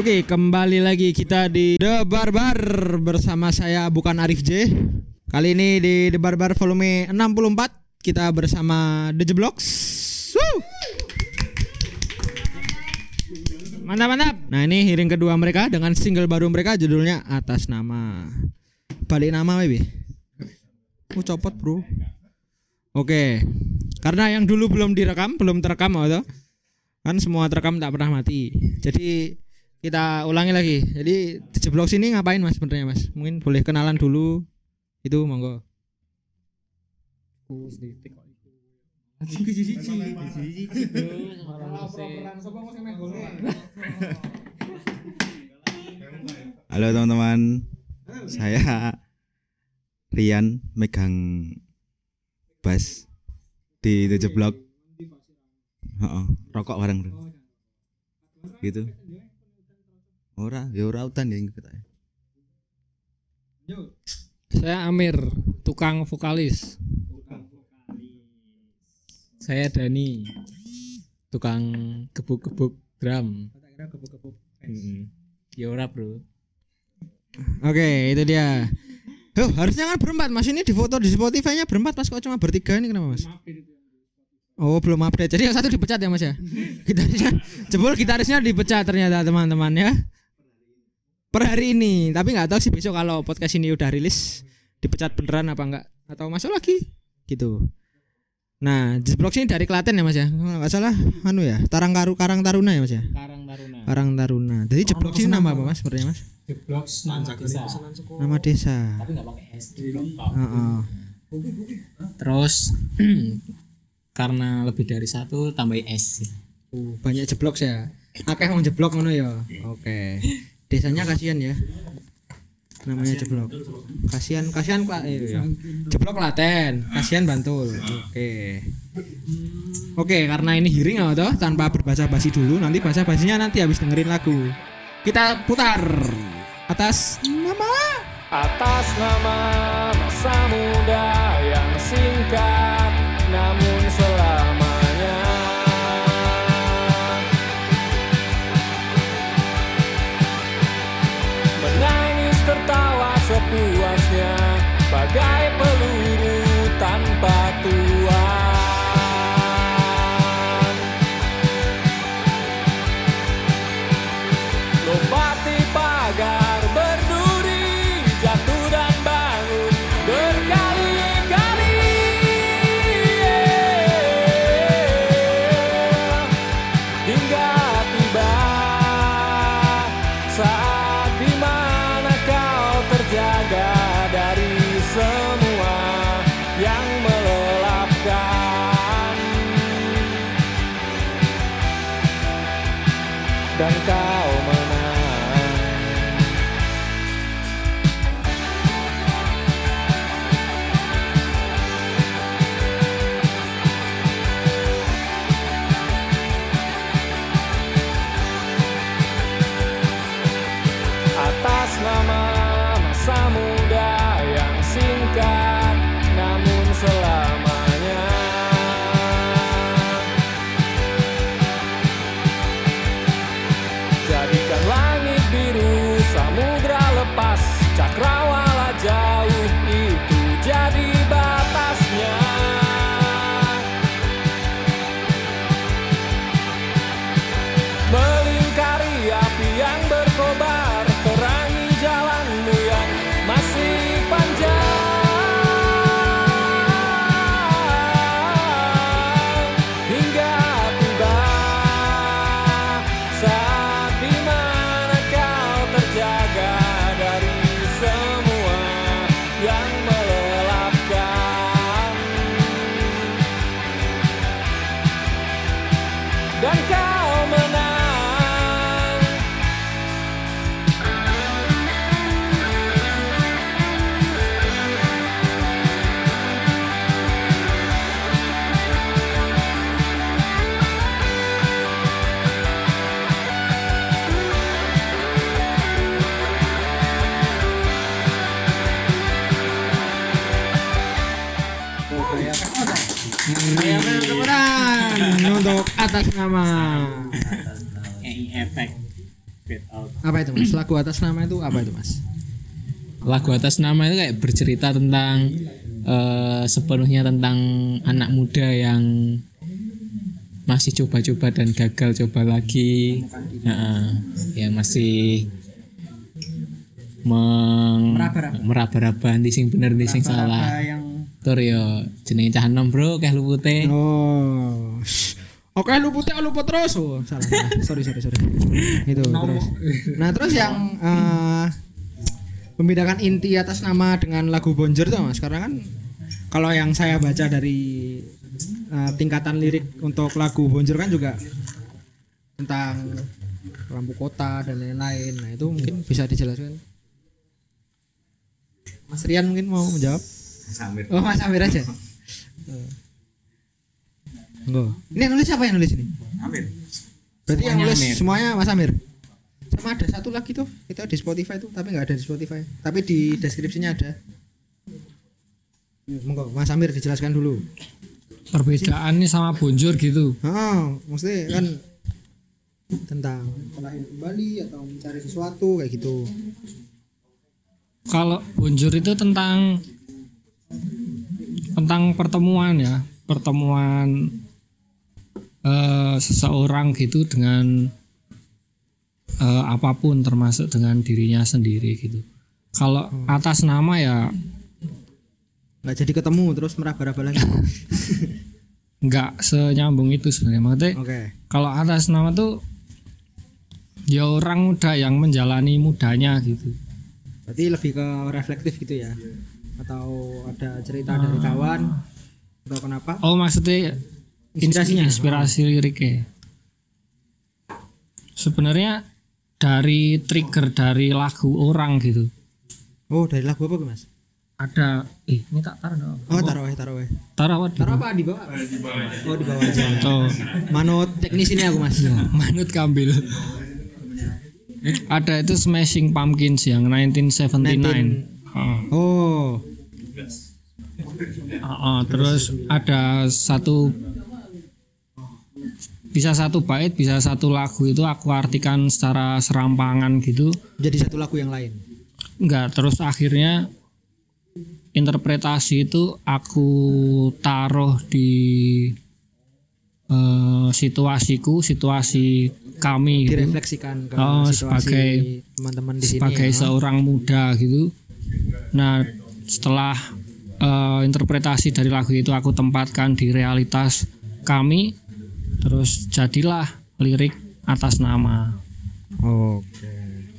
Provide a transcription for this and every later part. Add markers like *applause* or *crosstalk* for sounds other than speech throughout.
Oke, kembali lagi kita di The Barbar bersama saya bukan Arif J. Kali ini di The Barbar volume 64 kita bersama The Jebloks. Woo! Mantap mantap. Nah ini hearing kedua mereka dengan single baru mereka judulnya Atas Nama. Balik nama baby. Oh copot bro. Oke. Karena yang dulu belum direkam, belum terekam atau kan semua terekam tak pernah mati. Jadi kita ulangi lagi. Jadi jeblok sini ngapain mas sebenarnya mas? Mungkin boleh kenalan dulu. Itu monggo. Halo teman-teman, saya Rian megang bass di tujuh blok. Heeh, rokok bareng bro. Gitu. Ora, ya ora utan ya kita. Saya Amir, tukang vokalis. Saya Dani, tukang gebuk-gebuk drum. Mm-mm. Ya ora, Bro. Oke, itu dia. Oh, harusnya kan berempat mas ini di foto di Spotify-nya berempat mas kok cuma bertiga ini kenapa mas? Oh belum update jadi yang satu dipecat ya mas ya? *laughs* Gitarisnya jebol gitarisnya dipecat ternyata teman-teman ya. Per hari ini tapi nggak tahu sih besok kalau podcast ini udah rilis dipecat beneran apa enggak atau masuk lagi gitu. Nah, Jisblok ini dari Klaten ya mas ya? Nggak salah, anu ya, Tarang Karu Karang Taruna ya mas ya? Karang Taruna. Karang Taruna. Jadi Jeblok ini nama apa mas sebenarnya mas? Jeblok nama desa. Nama desa. Tapi nggak pakai S. Heeh. Terus *clears throat* karena lebih dari satu tambah S. Uh, banyak jeblok ya. Akeh wong jeblok ngono ya. Oke. Desanya kasihan ya. Namanya jeblok. Kasihan kasihan Pak eh, ya. Jeblok Klaten, kasihan Bantul. Oke. Oke, karena ini hearing ya toh tanpa berbahasa basi dulu, nanti bahasa basinya nanti habis dengerin lagu. Kita putar atas nama Atas nama masa muda yang singkat nama. EI efek. Fade out. Apa itu Mas? Lagu atas nama itu apa itu Mas? lagu atas nama itu kayak bercerita tentang eh, sepenuhnya tentang anak muda yang masih coba-coba dan gagal coba lagi Heeh. yang masih meng Meraba-raba. nanti sing bener sing salah yang tur yo jenenge cah enom bro keh lupute Oh. Oke, lu putih, lu putih terus. Oh, salah. salah. sorry, sorry, sorry. Itu terus. Nah, terus yang eh, membedakan inti atas nama dengan lagu Bonjour tuh Mas, karena kan kalau yang saya baca dari eh, tingkatan lirik untuk lagu Bonjour kan juga tentang lampu kota dan lain-lain. Nah, itu mungkin bisa dijelaskan. Mas Rian mungkin mau menjawab? Samir. Oh, Mas Amir aja. *laughs* Enggak. Ini nulis siapa yang nulis ini? Amir. Berarti yang nulis Amir. semuanya Mas Amir. Sama ada satu lagi tuh, itu di Spotify tuh, tapi nggak ada di Spotify. Tapi di deskripsinya ada. Monggo, Mas Amir dijelaskan dulu. perbedaannya sama bonjor gitu Oh, mesti kan tentang lahir kembali atau mencari sesuatu kayak gitu. kalau bonjor itu tentang tentang pertemuan ya pertemuan eh, seseorang gitu dengan eh, apa pun termasuk dengan dirinya sendiri gitu kalau atas nama ya Nggak jadi ketemu terus meraba-raba lagi. *laughs* nggak senyambung itu sebenarnya maksudnya Oke. kalau atas nama tuh ya orang muda yang menjalani mudanya gitu Berarti lebih ke reflektif gitu ya. Atau ada cerita dari kawan atau kenapa? oh maksudnya Inspirasinya. inspirasi liriknya sebenarnya dari trigger dari lagu orang gitu Oh, dari lagu apa Mas? ada eh ini tak taruh dong Oh, taruh wae, taruh wae. taruh apa Taruh apa di bawah? Oh, di bawah aja. Tuh, Manut teknis ini aku Mas. *laughs* manut kambil ada itu Smashing Pumpkins yang 1979 Oh. Oh, Oh, terus ada satu bisa satu bait bisa satu lagu itu aku artikan secara serampangan gitu jadi satu lagu yang lain. enggak terus akhirnya interpretasi itu aku taruh di eh, situasiku situasi kami gitu, Direfleksikan ke Oh, situasi sebagai- teman-teman di sini. sebagai ya. seorang muda gitu nah setelah eh, interpretasi dari lagu itu aku tempatkan di realitas kami terus jadilah lirik atas nama Oke.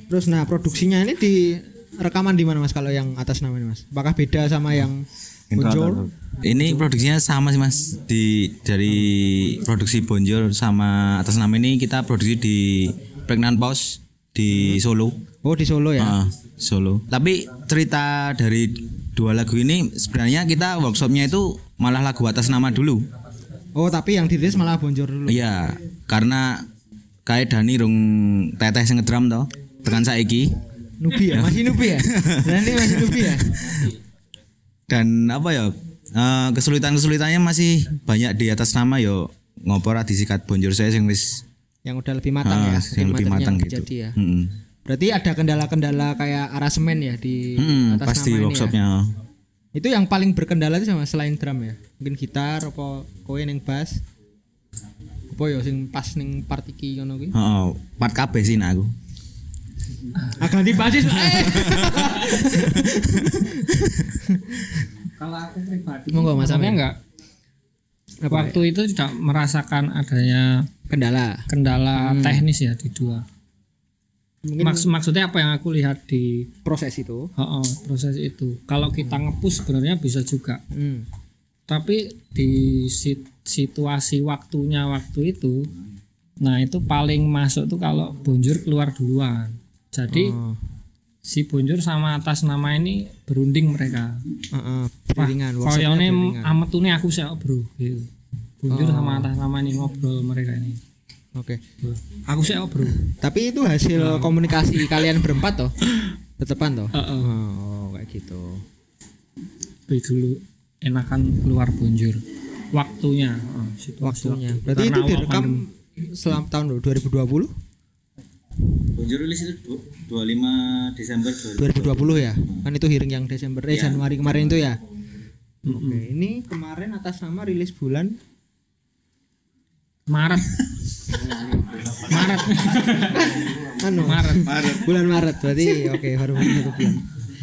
Terus nah produksinya ini di rekaman di mana Mas kalau yang atas nama ini Mas? Apakah beda sama yang Bonjour? Ini produksinya sama sih mas di dari produksi Bonjour sama atas nama ini kita produksi di Pregnant Pause di Solo. Oh, di Solo ya. Ah, Solo. Tapi cerita dari dua lagu ini sebenarnya kita workshopnya itu malah lagu atas nama dulu. Oh, tapi yang dirilis malah Bonjour dulu. Iya, karena kayak Dani rung teteh sing ngedrum toh. Tekan saiki Nubi ya, masih Nubi ya. Nanti masih Nubi ya. dan apa ya eh, kesulitan-kesulitannya masih banyak di atas nama yo ngopor disikat bonjol saya sing wis Yang udah lebih matang ah, ya. yang lebih matang gitu. Jadi ya. Mm-mm. Berarti ada kendala-kendala kayak aransemen ya di Mm-mm, atas pasti nama ini workshopnya Ya. Itu yang paling berkendala itu sama selain drum ya. Mungkin gitar apa kowe ning bass. Apa ya sing pas ning part iki ngono kuwi. Heeh, part kabeh sih nah aku. Ah ganti basis. Eh. *laughs* kalau aku pribadi Monggo Mas Amir. enggak waktu itu tidak merasakan adanya kendala. kendala teknis ya di dua Mungkin Maks- maksudnya apa yang aku lihat di proses itu. oh, oh, proses itu kalau kita ngepush sebenarnya bisa juga Hmm. tapi di sit- situasi waktunya waktu itu nah itu paling masuk tuh kalau bonjur keluar duluan jadi Oh. si bonjur sama atas nama ini berunding mereka beriringan. workshopnya koyone ametune aku sih bro gitu. bonjur sama atas nama ini ngobrol mereka ini Oke. aku sih bro Tapi itu hasil komunikasi kalian berempat toh? *laughs* Tetepan toh? Heeh. Oh, kayak gitu. Tapi dulu enakan keluar bonjur waktunya oh, Waktunya. waktu. Berarti Karena itu direkam selama tahun 2020? Bonjour rilis itu du- 25 Desember 2020. 2020 ya kan itu hearing yang Desember eh Iya. Januari kemarin itu ya oke ini kemarin atas nama rilis bulan Maret. Maret. Anu. Maret. Bulan Maret berarti oke baru satu bulan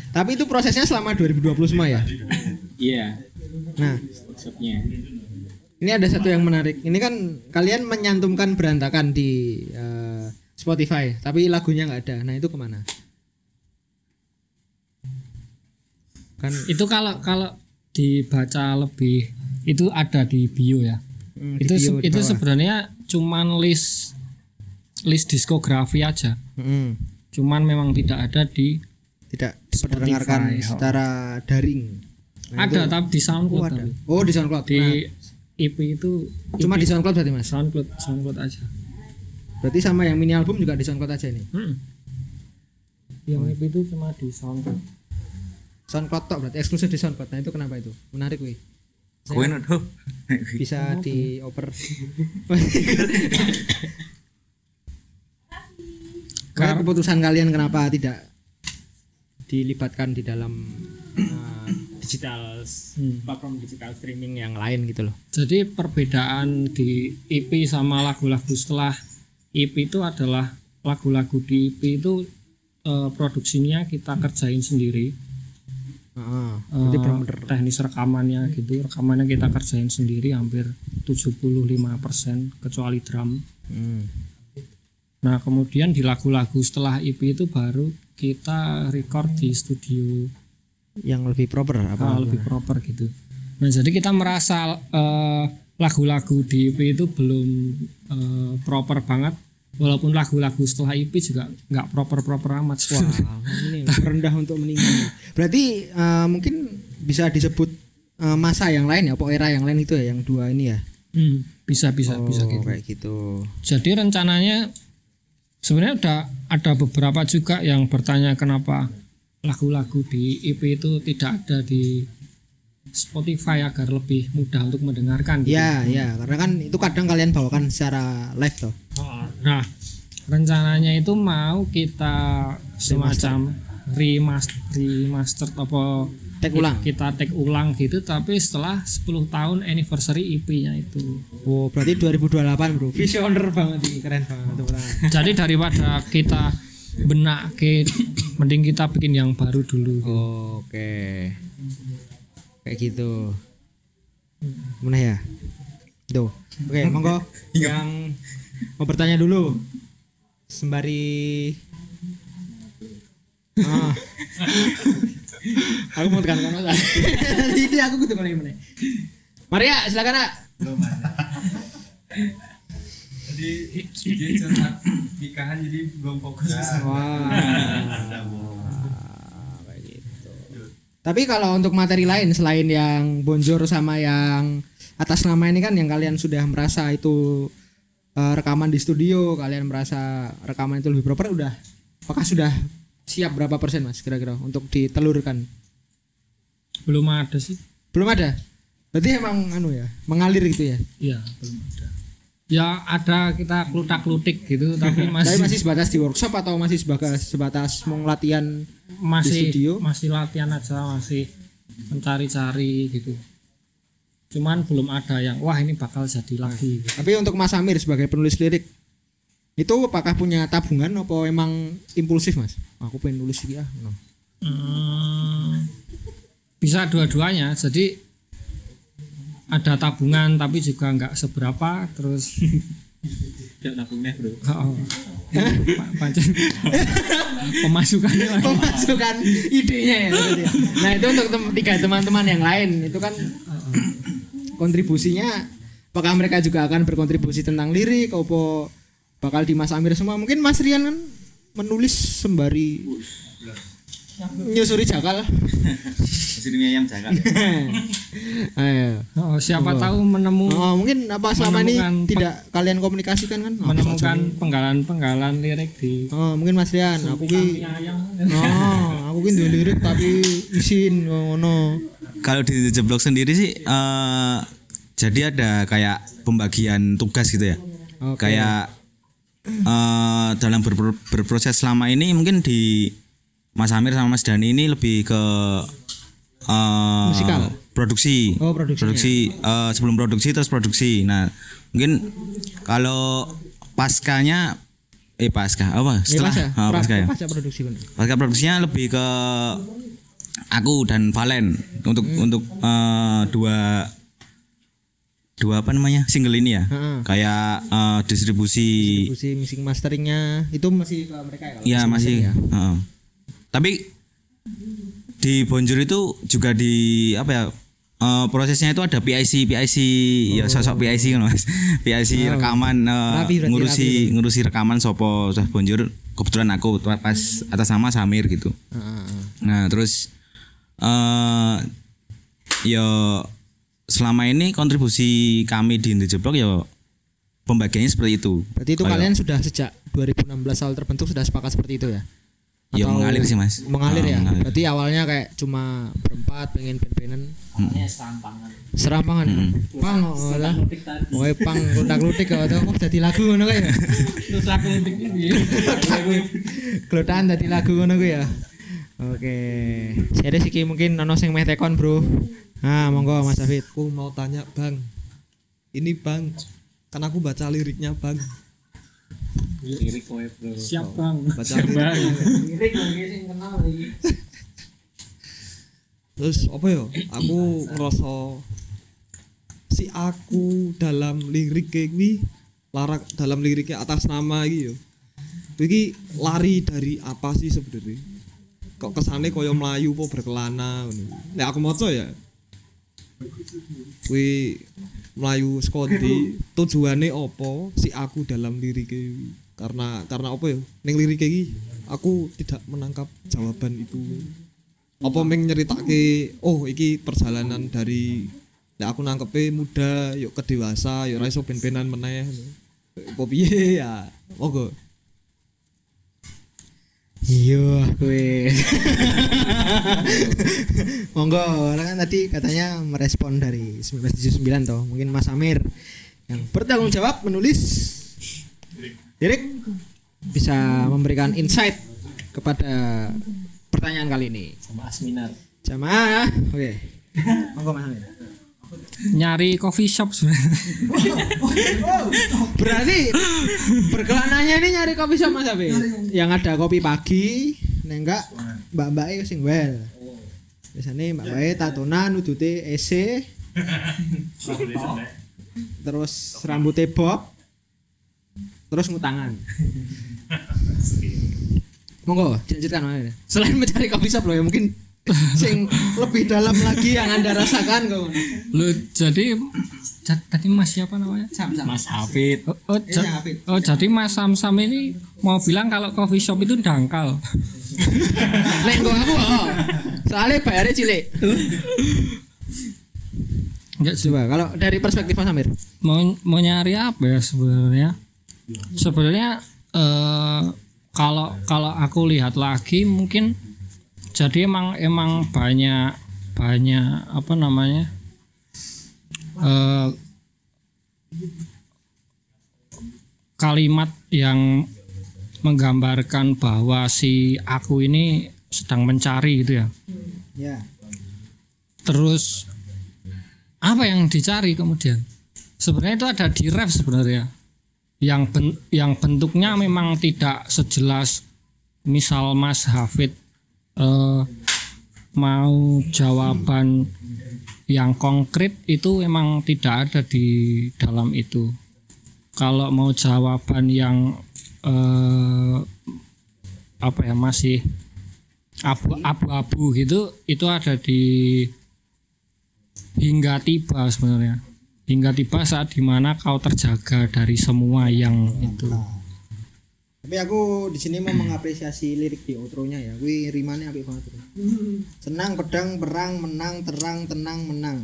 tapi itu prosesnya selama 2020 semua ya? Iya, nah. Ini ada satu yang menarik. Ini kan kalian menyantumkan berantakan di eh, Spotify tapi lagunya nggak ada. Nah itu ke mana? Kan itu kalau kalau dibaca lebih itu ada di bio ya hmm, itu se- itu sebenarnya cuman list list diskografi aja. Hmm, cuman memang tidak ada di tidak diperdengarkan Spotify, oh. secara daring. Nah, ada itu- tapi di oh, SoundCloud ada. tapi. oh di SoundCloud. Di Nah, EP itu cuma di SoundCloud berarti mas? SoundCloud SoundCloud aja. Berarti sama yang mini album juga di SoundCloud aja nih Mm. yang EP itu cuma di SoundCloud. SoundCloud tok berarti eksklusif di SoundCloud. Nah itu kenapa itu? Menarik wih Kowe nuduh. bisa dioper *laughs* Karena keputusan kalian kenapa tidak dilibatkan di dalam uh, digital Hmm. platform digital streaming yang lain gitu loh. Jadi perbedaan di EP sama lagu-lagu setelah EP itu adalah lagu-lagu di EP itu eh, produksinya kita kerjain sendiri. Heeh. Berarti benar-benar teknis rekamannya gitu, rekamannya kita kerjain sendiri hampir 75% kecuali drum. hmm. Nah, kemudian di lagu-lagu setelah EP itu baru kita record di studio yang lebih proper apa? ah, lebih proper gitu. Nah jadi kita merasa eh, lagu-lagu di EP itu belum eh, proper banget, walaupun lagu-lagu setelah EP juga nggak proper-proper amat. Wah, *laughs* ini rendah untuk meninggi. Berarti uh, mungkin bisa disebut uh, masa yang lain ya, apa era yang lain itu ya, yang dua ini ya. Hmm, bisa bisa bisa Oh, gitu. kayak gitu. Jadi rencananya sebenarnya udah ada beberapa juga yang bertanya kenapa lagu-lagu di EP itu tidak ada di Spotify agar lebih mudah untuk mendengarkan. gitu. Ya, ya, karena kan itu kadang kalian bawakan secara live toh. Nah, rencananya itu mau kita semacam remaster, remaster apa Take ulang. kita take ulang gitu tapi setelah 10 tahun anniversary EP-nya itu. Oh, berarti 2028, Bro. Visioner banget ini, keren banget. *laughs* Jadi daripada kita benak ke mending kita bikin yang baru dulu. Oh, Oke. Kayak gitu. Mana ya? Tuh. Oke, monggo yang mau bertanya dulu. Sembari Ah. aku mau tekan kono Ini aku kudu kono mana. Maria, silakan, Nak. jadi dia curhat nikahan jadi belum fokus Wah. Tapi kalau untuk materi lain selain yang bonjor sama yang atas nama ini kan yang kalian sudah merasa itu eh, rekaman di studio, kalian merasa rekaman itu lebih proper udah apakah sudah siap berapa persen Mas kira-kira untuk ditelurkan? Belum ada sih. Belum ada. Berarti emang anu ya, mengalir gitu ya. Iya, belum ada. Ya ada kita klutak-klutik gitu tapi *laughs* Tapi masih masih sebatas di workshop atau masih sebatas sebatas mau latihan masih studio? masih latihan aja masih mencari-cari gitu cuman belum ada yang wah ini bakal jadi lagi gitu. Tapi untuk Mas Amir sebagai penulis lirik itu apakah punya tabungan apa emang impulsif Mas? Aku pengen nulis ah. no. Hmm, bisa dua-duanya jadi ada tabungan tapi juga nggak seberapa terus *laughs* Tidak nabungnya bro. oh, pa- pancen pemasukannya lah. Pemasukan idenya ya. ya. Nah itu untuk tem- tiga teman-teman yang lain itu kan kontribusinya apakah mereka juga akan berkontribusi tentang lirik apa bakal di Mas Amir semua mungkin Mas Rian kan menulis sembari nyusuri jakal Mesinnya ayam jangan. *laughs* ayo Oh, siapa tahu menemu Oh, mungkin apa selama ini Menemukan tidak kalian komunikasikan kan? Oh, menemukan penggalan-penggalan lirik di Oh, mungkin Mas Rian, aku ki Oh, aku ki lirik tapi isin ngono. Kalau di The Blog sendiri sih eh jadi ada kayak pembagian tugas gitu ya. Oke. Kayak eh dalam berpro- berproses selama ini mungkin di Mas Amir sama Mas Dani ini lebih ke eh, Musikal? produksi Oh, produksinya. produksi eh, sebelum produksi terus produksi nah mungkin kalau paskanya eh pasca apa setelah pasca, ah, pasca ya pasca produksi bener. pasca produksinya lebih ke aku dan Valen untuk Hmm. untuk eh, dua dua apa namanya single ini ya Heeh. kayak eh, distribusi Produksi mixing masteringnya itu masih ke mereka ya? mixing masih. mastering ya? heeh. Tapi di Bonjour itu juga di apa ya? eh, prosesnya itu ada PIC, PIC ya sosok PIC kan Mas. *laughs* PIC Oh. rekaman eh, Rapi berarti, ngurusi rapi. ngurusi rekaman sopo Sah Bonjour kebetulan aku pas atas nama Samir gitu. Heeh. Nah, terus eh ya selama ini kontribusi kami di Indo Jeblok ya pembagiannya seperti itu. Berarti itu Kayak- kalian sudah sejak 2016 awal terbentuk sudah sepakat seperti itu ya? Ya, Atau mengalir sih, Mas. Mengalir Ah, ya. mengalir. Berarti awalnya kayak cuma berempat pengen band-bandan serampangan serampangan. Pang oh, lah. Woe pang lutak-lutik kok kok dadi lagu ngono kae. Klotan dadi lagu ngono ya. Oke. Serius iki mungkin ono sing meh tekon, Bro. Nah, monggo Mas David. Aku mau tanya bang, ini bang, kan aku baca liriknya bang, lirik kowe bro Siap bang. baca lirik. Terus apa ya? Aku ngerasa si aku dalam lirik kayak gini, larak dalam liriknya atas nama gitu. Iki lari dari apa sih sebenarnya? Kok kesannya koyo melayu po berkelana ngono. Nek aku maca ya. Kuwi melayu skondi tujuannya opo si aku dalam lirik karena karena apa ya? Ning lirik iki aku tidak menangkap jawaban itu. Apa meng nyeritake oh iki perjalanan dari Nek aku nangkepe muda yuk ke dewasa yuk ra iso ben-benan meneh. Apa piye? Ya monggo Iya, kue. *laughs* Monggo, orang kan tadi katanya merespon dari 1979 toh. Mungkin Mas Amir yang bertanggung jawab menulis lirik bisa memberikan insight kepada pertanyaan kali ini. sama Asminar Jamaah, oke. Monggo Mas Amir. Nyari coffee shop sebenarnya. Berarti perkelanannya ini nyari kopi sama Mas Amir. Yang ada kopi pagi, nek enggak mbak-mbake sing well. Biasanya mbak-mbake tatonan udute EC. Terus rambutnya bob. Terus ngutangan. Monggo, Amir. Selain mencari kopi shop loh ya mungkin sing lebih dalam lagi yang Anda rasakan kok. Lu jadi ja- tadi Mas siapa namanya? Sam, sam. Mas Hafid Oh, oh, ja- Iya, Hafid. oh, jadi Mas Sam Sam ini mau bilang kalau coffee shop itu dangkal. *laughs* Nek aku oh. Soalnya bayarnya cilik. Enggak sih. Coba kalau dari perspektif Mas Amir. Mau mau nyari apa ya sebenarnya? Sebenarnya eh, kalau kalau aku lihat lagi mungkin jadi emang emang banyak banyak apa namanya? eh kalimat yang menggambarkan bahwa si aku ini sedang mencari gitu ya. Ya. Terus apa yang dicari kemudian? Sebenarnya itu ada di ref sebenarnya. Yang ben- yang bentuknya memang tidak sejelas misal Mas Hafid eh, mau jawaban yang konkret itu memang tidak ada di dalam itu. Kalau mau jawaban yang eh, apa ya masih abu- abu-abu gitu itu ada di hingga tiba sebenarnya hingga tiba saat di mana kau terjaga dari semua yang itu Tapi aku di sini mau mengapresiasi lirik di outro-nya ya. Wih, rimanya apik banget. Bro. *laughs* Senang, pedang, perang, menang, terang, tenang, menang.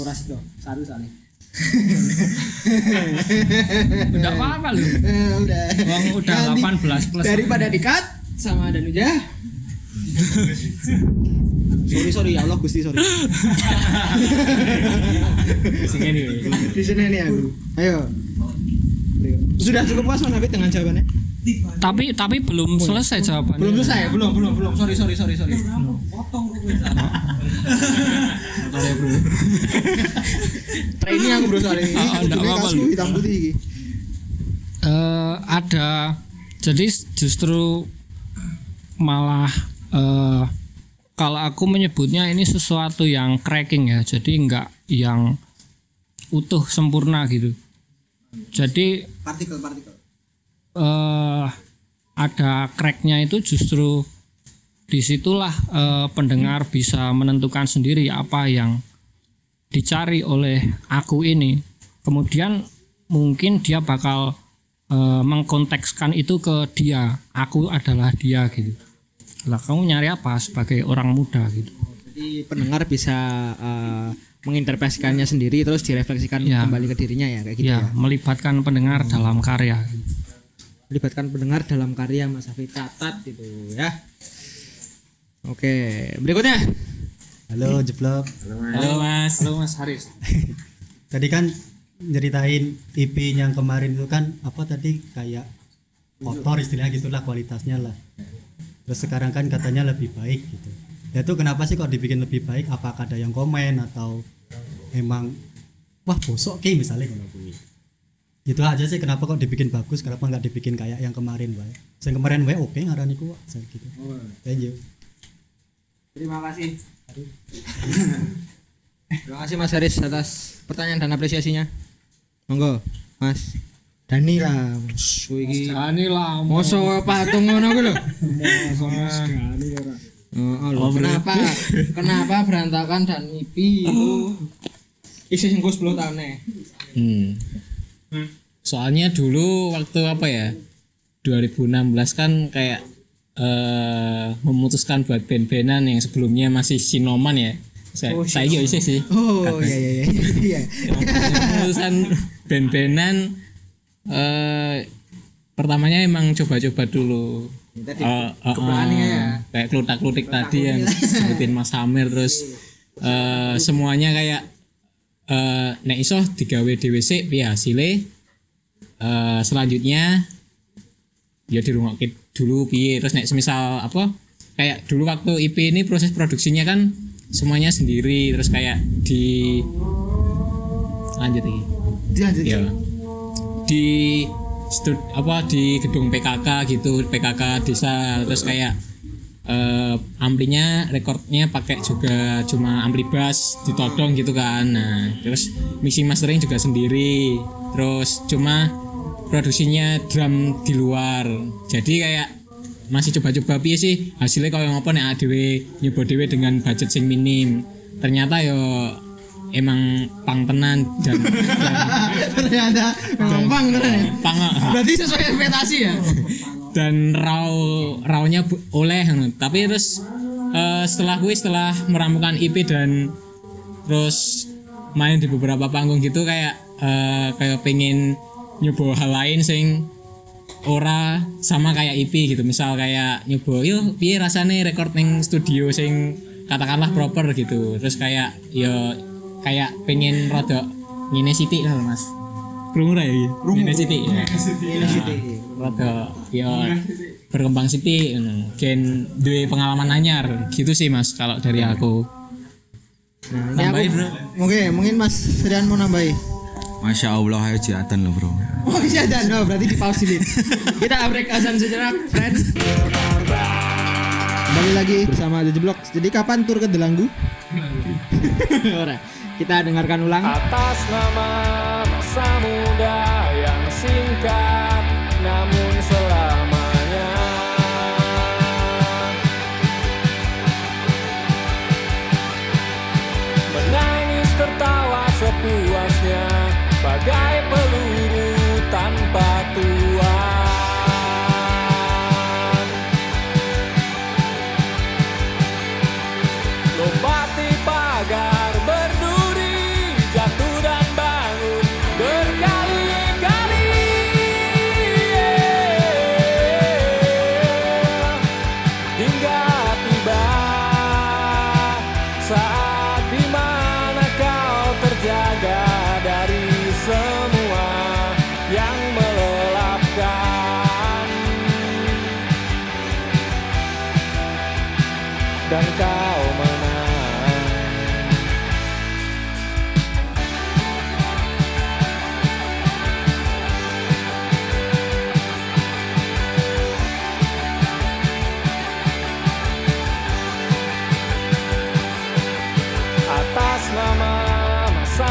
Ora sih satu satu. *laughs* udah apa-apa lu Eh, udah. Wong udah Nanti 18 plus Daripada dikat sama Danuja. *laughs* sorry sorry ya Allah Gusti sorry. sing ini di sini nih aku. Ayo. Sudah cukup puas Mas dengan jawabannya? Tapi tapi belum selesai jawabannya. Belum selesai, belum, belum, belum. Sorry, sorry, sorry, sorry. Sorry, *laughs* bro. *laughs* Training aku bro soalnya ini. Ah, ah, apa-apa, hitam putih iki. Eh, ada jadi justru malah eh, kalau aku menyebutnya ini sesuatu yang cracking ya jadi enggak yang utuh sempurna gitu jadi Partikel-partikel. eh ada cracknya itu justru di situlah eh, pendengar bisa menentukan sendiri apa yang dicari oleh aku ini. Kemudian mungkin dia bakal eh, mengkontekskan itu ke dia. Aku adalah dia gitu. Lah kamu nyari apa sebagai orang muda gitu? Jadi pendengar bisa eh, menginterpretasikannya sendiri terus direfleksikan Ya. kembali ke dirinya ya kayak gitu ya ya. melibatkan pendengar dalam karya Melibatkan pendengar dalam karya Mas Hafid catat gitu ya. Oke, berikutnya. Halo Jeblok. Halo Mas. halo Mas Haris *laughs* Tadi kan nyeritain IP yang kemarin itu kan apa tadi kayak kotor istilahnya gitulah kualitasnya lah. Terus sekarang kan katanya lebih baik gitu. Ya itu kenapa sih kok dibikin lebih baik? Apakah ada yang komen atau emang wah bosok ki misalnya kalau kuwi. Gitu aja sih kenapa kok dibikin bagus, kenapa nggak dibikin kayak yang kemarin wae. Yang kemarin wae oke ngarani ku saya gitu. Thank you. Terima kasih. *laughs* Terima kasih Mas Haris atas pertanyaan dan apresiasinya. Monggo, Mas. Dani lah. Iki ini lah Mosok patung ngono kuwi lho. Oh, kenapa? kenapa berantakan dan IP itu isi singko 10 tahun nih? Hmm. Soalnya dulu waktu apa ya? 2016 kan kayak eh memutuskan buat band-bandan yang sebelumnya masih Sinoman ya. Saya Oh, saya juga sih. Oh, iya iya iya. *laughs* Iya. Memutuskan band-bandan eh pertamanya emang coba-coba dulu. Tadi kepelaannya eh, ya. kayak klutak-klutik tadi yang sebutin Mas Hamir terus eh semuanya kayak eh nek iso digawe dhewe sik piye hasile eh selanjutnya ya dirungokke dulu piye. Terus nek semisal apa kayak dulu waktu IP ini proses produksinya kan semuanya sendiri terus kayak di lanjut lagi. Lanjut. ya di stud apa di gedung PKK gitu PKK desa. Terus kayak eh, amplinya rekornya pakai juga cuma ampli bass ditodong gitu kan. Nah terus mixing mastering juga sendiri. Terus cuma produksinya drum di luar. Jadi kayak masih coba-coba piye sih? Hasilnya kalau ngopo nek dhewe nyoba dhewe dengan budget sing minim. Ternyata yo emang pang tenan dan, dan Ternyata memang pang beneran ya. pang Berarti sesuai ekspektasi ya. dan raw rawnya oleh tapi terus eh, setelah gue setelah meramukan IP dan terus main di beberapa panggung gitu kayak eh, kayak pengen nyoba hal lain sing ora sama kayak IP gitu misal kayak nyoba yuk piye rasane record ning studio sing katakanlah proper gitu terus kayak yo kayak pengen rada ngene sithik lah mas Krungu ra ya iki? ngene sithik ya Ini sih. rada ya berkembang sithik ngono. Gen duwe pengalaman anyar gitu sih Mas kalau dari aku. Nah, ini aku, mungkin mungkin Mas Rian mau nambahi. Masya Allah ayo jihatan loh bro. Oh iya dan no, berarti di pause dulu. Kita break azan sejenak, friends. Kembali lagi bersama The Block. Jadi kapan tur ke Delanggu? *laughs* Ora. Kita dengarkan ulang. Atas nama masa muda yang singkat dan kau menang atas nama masa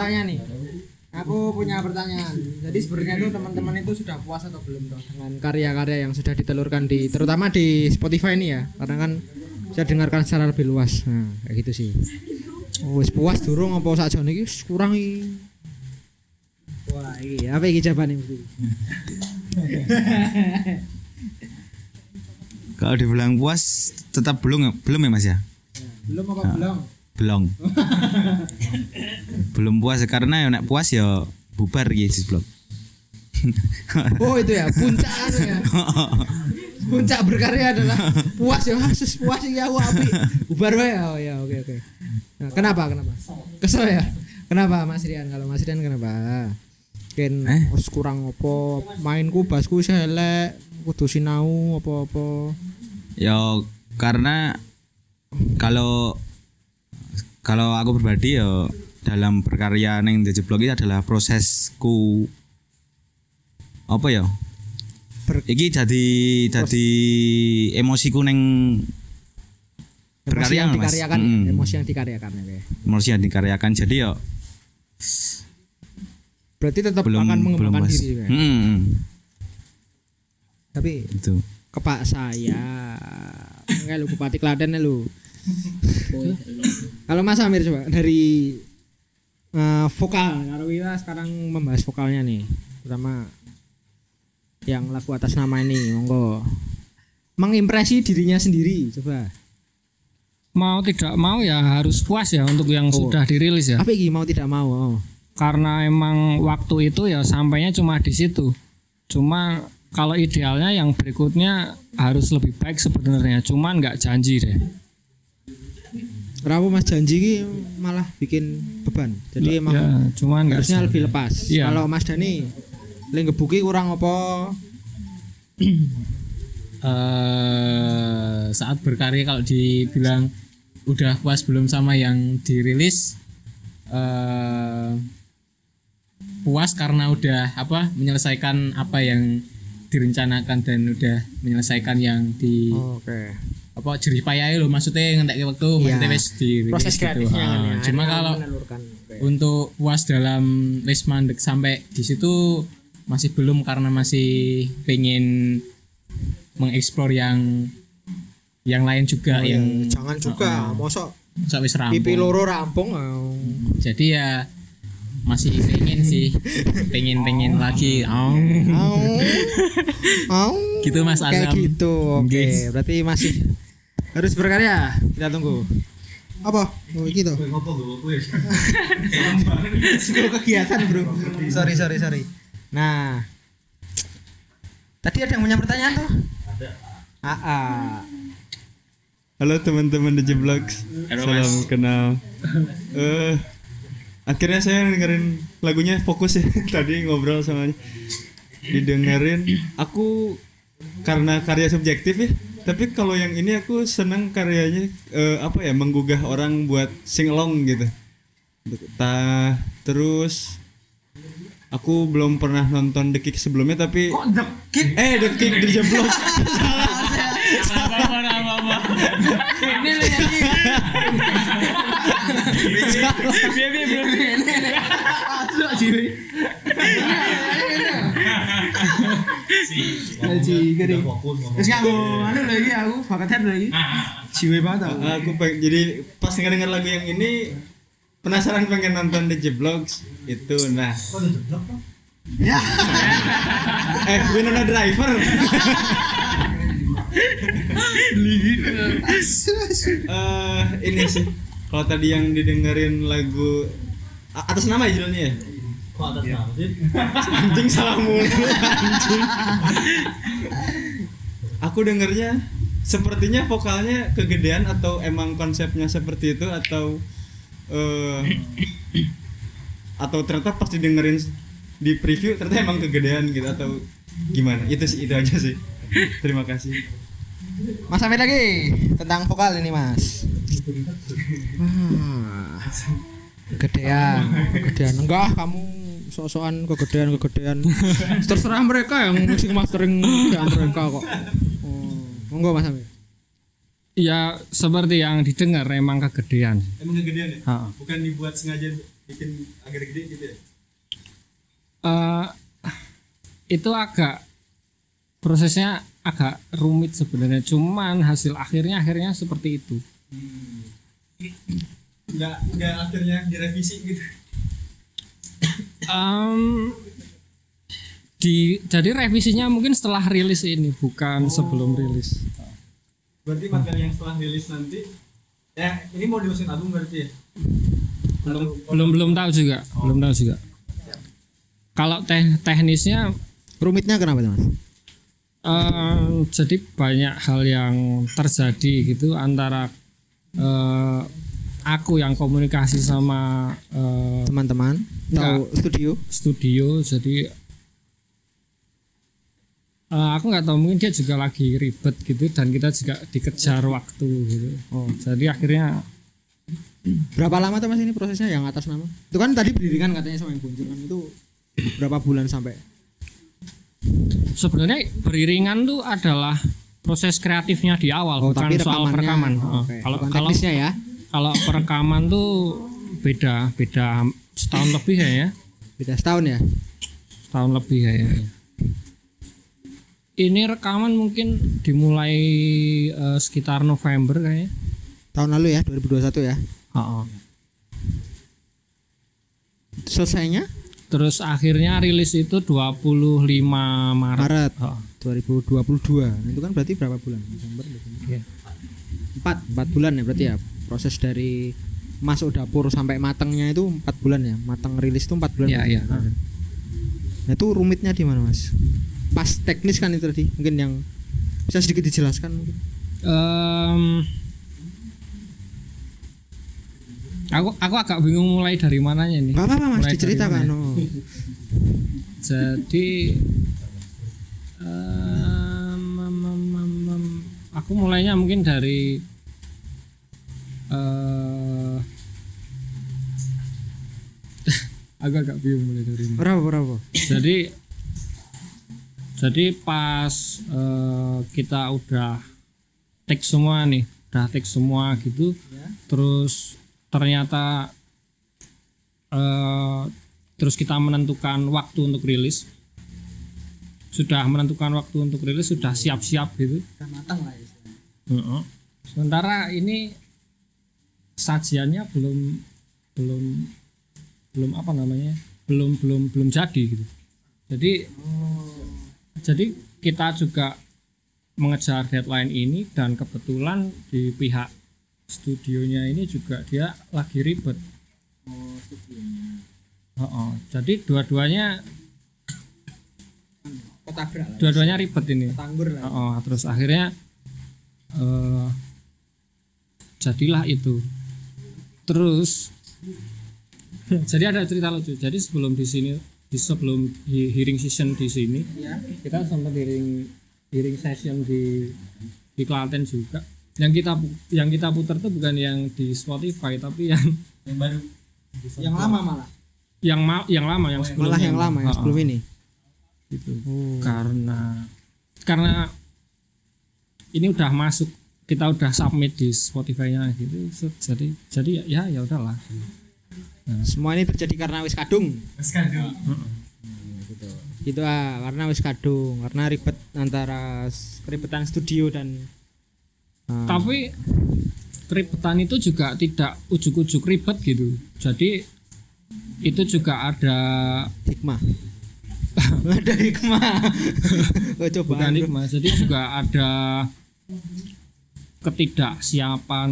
bertanya nih, aku punya pertanyaan. Jadi sebenarnya itu teman-teman itu sudah puas atau belum toh dengan karya-karya yang sudah ditelurkan di terutama di Spotify ini ya, karena kan bisa dengarkan secara lebih luas. Nah, kayak gitu sih. Oh, puas durung apa saja nih kurang. Wah, iki apa iki jawabannya? Kalau dibilang puas tetap belum belum ya Mas ya? Belum apa belum? Belum. *laughs* belum puas karena ya nek puas ya bubar gitu blog. *laughs* Oh, itu ya, puncak anu ya. *laughs* Puncak berkarya adalah puas ya, sus puas ya aku api. Bubar wae. Oh ya, oke oke. Nah, kenapa? Kenapa? Kesel ya? Kenapa Mas Rian? Kalau Mas Rian kenapa? Mungkin Eh? kurang apa? Mainku basku wis elek, kudu sinau apa-apa. Ya karena kalau kalau aku pribadi ya dalam berkarya neng DJ Blog itu adalah prosesku apa ya? Ber- Iki jadi jadi emosiku neng Emosi Berkarya, yang Mas. dikaryakan, Mm. emosi yang dikaryakan oke. emosi yang dikaryakan jadi ya Berarti tetap belum akan belum mengembangkan pas. diri ya. Hmm, Tapi itu. ke Pak saya enggak lu Bupati Klaten lu kalau Mas Amir coba dari eh, vokal. Kalau kita sekarang membahas vokalnya nih terutama yang lagu atas nama ini monggo. Mengimpresi dirinya sendiri coba. Mau tidak mau ya harus puas ya untuk yang Oh. sudah dirilis ya. Apa ini mau tidak mau? Oh. karena emang waktu itu ya sampainya cuma di situ. Cuma kalau idealnya yang berikutnya harus lebih baik sebenarnya. Cuman nggak janji deh Kenapa Mas janji ini malah bikin beban. Jadi emang ya cuman harusnya lebih lepas. Iya. kalau Mas Dani lagi ngebuki kurang apa? *clears throat* Eh saat berkarya kalau dibilang udah puas belum sama yang dirilis eh puas karena udah apa menyelesaikan apa yang direncanakan dan udah menyelesaikan yang di oke apa jerih payah lo maksudnya ngentek waktu Iya. maksudnya wis dirilis proses gitu. kreatifnya kan Ah, ya cuma akhirnya kalau untuk puas dalam wis mandek sampai di situ masih belum karena masih pengen mengeksplor yang yang lain juga Oh, iya. yang jangan juga mosok masa wis pipi rampung loro rampung oh. jadi ya masih pengen sih. Pengen pengen lagi. Oh. Au. Au. gitu mas kayak Azam. gitu. Oke Guys. berarti masih harus berkarya. Kita tunggu. Apa? Oh gitu Sekolah kegiatan bro. Sorry sorry sorry. Nah. Tadi ada yang punya pertanyaan tuh ada. Halo teman-teman DJ Vlogs. Salam kenal. Eh akhirnya saya dengerin lagunya fokus ya tadi ngobrol sama didengerin aku karena karya subjektif ya tapi kalau yang ini aku seneng karyanya eh, apa ya menggugah orang buat sing along gitu Ta, terus aku belum pernah nonton The Kick sebelumnya tapi kok The Kick eh The Kick di jeblok Ini lagi. Haji gede. Terus aku anu aku bakat head banget aku. aku pengen, jadi pas denger lagu yang ini penasaran pengen nonton The Jeblogs itu nah Ya. eh Winona Driver Eh, ini sih kalau tadi yang didengerin lagu a- atas nama ya judulnya ya? *laughs* Anjing salah mulu. *laughs* Anjing. Aku dengernya sepertinya vokalnya kegedean atau emang konsepnya seperti itu atau eh atau ternyata pas didengerin di preview ternyata emang kegedean gitu atau gimana? Itu sih itu aja sih. Terima kasih. Mas Amir lagi tentang vokal ini Mas. Ah, kegedean, kegedean. Enggak, kamu sok-sokan kegedean, kegedean. Terserah mereka yang mixing mastering ya mereka kok. Oh, monggo Mas Amir. Ya seperti yang didengar emang kegedean. emang kegedean ya Ha. bukan dibuat sengaja bikin agak gede gitu ya Eh, itu agak prosesnya agak rumit sebenarnya cuman hasil akhirnya akhirnya seperti itu nggak nggak akhirnya direvisi gitu. Em, di jadi revisinya mungkin setelah rilis ini bukan sebelum rilis. Berarti materi yang setelah rilis nanti ya ini mau dimasukin album berarti ya? Belum belum belum tahu juga belum tahu juga. Kalau teh teknisnya Rumitnya kenapa Mas? eh, jadi banyak hal yang terjadi gitu antara eh, aku yang komunikasi sama eh, Teman-teman tahu studio? studio jadi eh, aku nggak tahu mungkin dia juga lagi ribet gitu dan kita juga dikejar waktu gitu oh jadi akhirnya Berapa lama tuh Mas ini prosesnya yang atas nama? Itu kan tadi berdirikan katanya sama yang Gunjur kan itu berapa bulan sampai? sebenarnya beriringan tuh adalah proses kreatifnya di awal Oh, bukan tapi soal perekaman oke. Oh, kalau Bukan kalau ya. kalau perekaman tuh beda beda setahun lebih ya ya Beda setahun ya. setahun lebih ya, ya. ini rekaman mungkin dimulai eh, sekitar November kayaknya Tahun lalu ya 2021 ya. Oh, oh. Selesainya terus akhirnya rilis itu 25 Maret, Maret Oh, 2022. Itu kan berarti berapa bulan? Desember. Iya. Empat, empat bulan ya berarti ya. Proses dari masuk dapur sampai matangnya itu empat bulan ya. Matang rilis itu empat bulan. Iya, berarti. iya. Nah itu rumitnya di mana mas? Pas teknis kan itu tadi. Mungkin yang bisa sedikit dijelaskan mungkin. Em, aku aku agak bingung mulai dari mananya nih Gak apa-apa mas, diceritakan. mana? Oh. jadi aku mulainya mungkin dari eh *laughs* aku agak bingung mulai dari mana. Berapa berapa? jadi jadi pas eh, kita udah take semua nih udah take semua gitu terus ternyata eh, terus kita menentukan waktu untuk rilis sudah menentukan waktu untuk rilis sudah siap-siap gitu. Heeh. sementara ini sajiannya belum belum belum apa namanya belum belum belum jadi gitu. Jadi jadi kita juga mengejar deadline ini dan kebetulan di pihak studionya ini juga dia lagi ribet. Oh, oh. jadi dua-duanya Ketabrak lah. dua-duanya ribet ini Tanggur lah. Oh, oh, terus akhirnya eh jadilah itu terus *laughs* jadi ada cerita lucu jadi sebelum di sini di sebelum di hearing session di sini kita sempat hearing hearing session di di Klaten juga yang kita yang kita putar tuh bukan yang di Spotify tapi yang Yang lama malah. yang ma- yang lama yang sebelumnya Malah yang lama yang sebelum ini. Gitu karena karena ini udah masuk kita udah submit di Spotify-nya gitu so- jadi jadi ya ya udahlah Semua ini terjadi karena wis kadung. Wis kadung. gitu. Gitu ah, karena wis kadung, karena ribet antara keribetan studio dan ah, tapi keribetan itu juga tidak ujuk-ujuk ribet gitu jadi itu juga ada hikmah. Ada hikmah. *laughs* oh, coba. bukan hikmah jadi juga ada ketidaksiapan.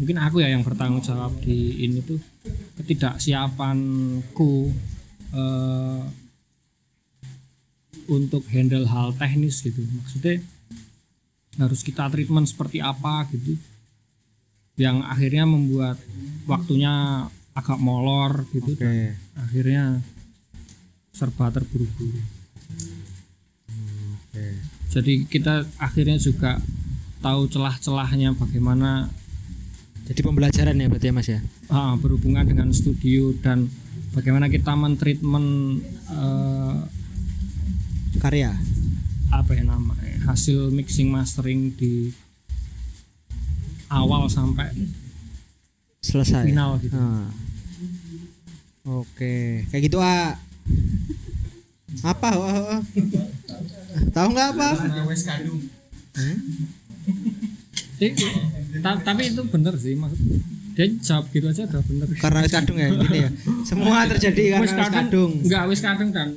Mungkin aku ya yang bertanggung jawab di ini tuh. Ketidaksiapanku eh, untuk handle hal teknis gitu. Maksudnya harus kita treatment seperti apa gitu. Yang akhirnya membuat waktunya agak molor gitu. Dan akhirnya serba terburu-buru jadi kita akhirnya juga tahu celah-celahnya bagaimana Jadi pembelajaran ya berarti ya Mas ya. ah, berhubungan dengan studio dan bagaimana kita mentreatment eh, Karya. apa ya namanya hasil mixing mastering di awal sampai Selesai. final gitu. Ah. Oke, kayak gitu ah. Apa? Oh, oh. Tahu nggak apa? Ta- tapi itu bener sih maksud dia jawab gitu aja udah bener Karena wis kadung ya gini ya. Semua terjadi karena wis kadung. enggak wis kadung dan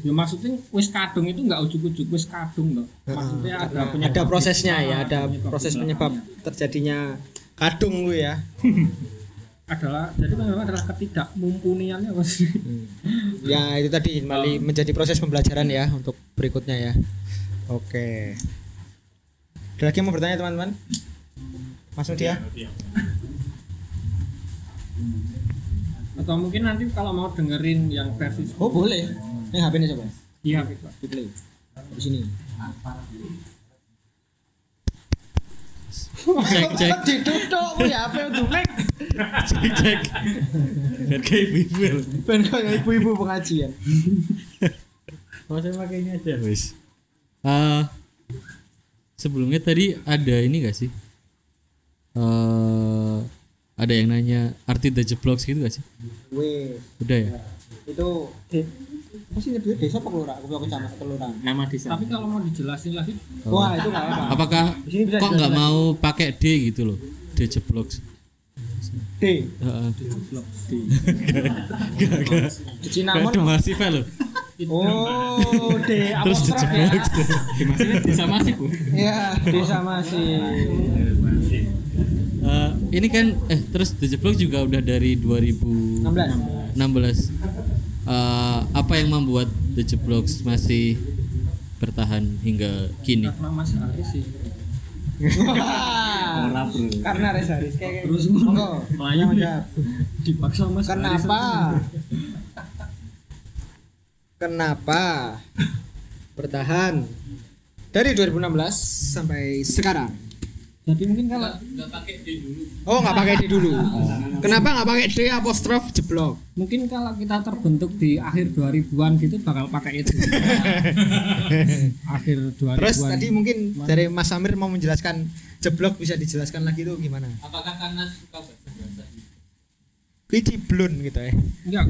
ya maksudnya wis kadung itu enggak ujuk-ujuk wis kadung loh maksudnya ada penyebab Ada prosesnya ya, Ah, ada penyebab proses penyebab terjadinya kadung lu ya. *laughs* adalah jadi penyebab adalah ketidakmumpuniannya apa sih Ya itu tadi kembali menjadi proses pembelajaran ya untuk berikutnya ya. Oke. Ada lagi yang mau bertanya teman-teman? Mas Nudia? atau mungkin nanti kalau mau dengerin yang versi Oh boleh. Ini HP ini coba. iya Pak. Di play. Di sini. Cek cek Ditutup ya HP untuk Mac. cek cek. Biar kayak ibu. Ben kayak ibu-ibu pengajian. Saya pakai ini aja wis. Eh, sebelumnya tadi ada ini gak sih? eh ada yang nanya arti the Jeblogs gitu gak sih? Wih, Udah ya? itu de, apa sih nyebutnya desa apa kelurahan? Aku kecamatan kelurahan. Nama desa. tapi kalau mau dijelasin lagi Wah, itu enggak apa. Apakah kok nggak mau pakai D gitu loh? D Jeblogs. D. Heeh. *laughs* Di Cinnamon. Ada Marsifa loh. Oh, D Terus apostrof ya. Jeblogs. *laughs* bisa masih bu Iya, desa masih. Eh, ini kan eh terus The Jeblogs juga udah dari 2016. 16. Eh, apa yang membuat The Jeblogs masih bertahan hingga kini? karena Mas Haris sih Wah. Karena Res Haris kayak Terus Monggo. Melayu dipaksa Mas Haris Kenapa? Kenapa bertahan dari 2016 sampai sekarang? Jadi mungkin kalau Oh, nggak pakai D dulu. *laughs* Kenapa nggak pakai D apostrof jeblok? mungkin kalau kita terbentuk di akhir 2000-an gitu bakal pakai itu *laughs* akhir 2000-an Terus tadi mungkin dari Mas Samir mau menjelaskan jeblok bisa dijelaskan lagi tuh gimana? Apakah karena suka bahasa bahasa? Ini blun gitu ya. enggak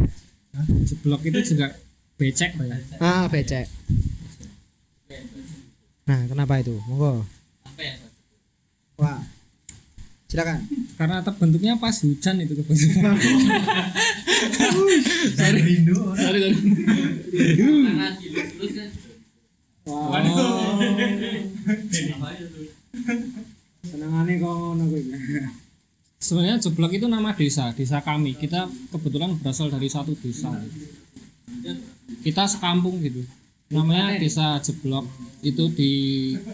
jeblok itu juga becek Pak, ya Ah, becek. Nah, kenapa itu? Monggo. Apa ya? Silakan. karena terbentuknya pas hujan itu kebetulan *laughs* sorry. Sorry sorry. Silus kan. Senengane kok ngono kuwi. sebenarnya jeblok itu nama desa desa kami. Kita kebetulan berasal dari satu desa. Kita sekampung gitu. Namanya desa jeblok itu di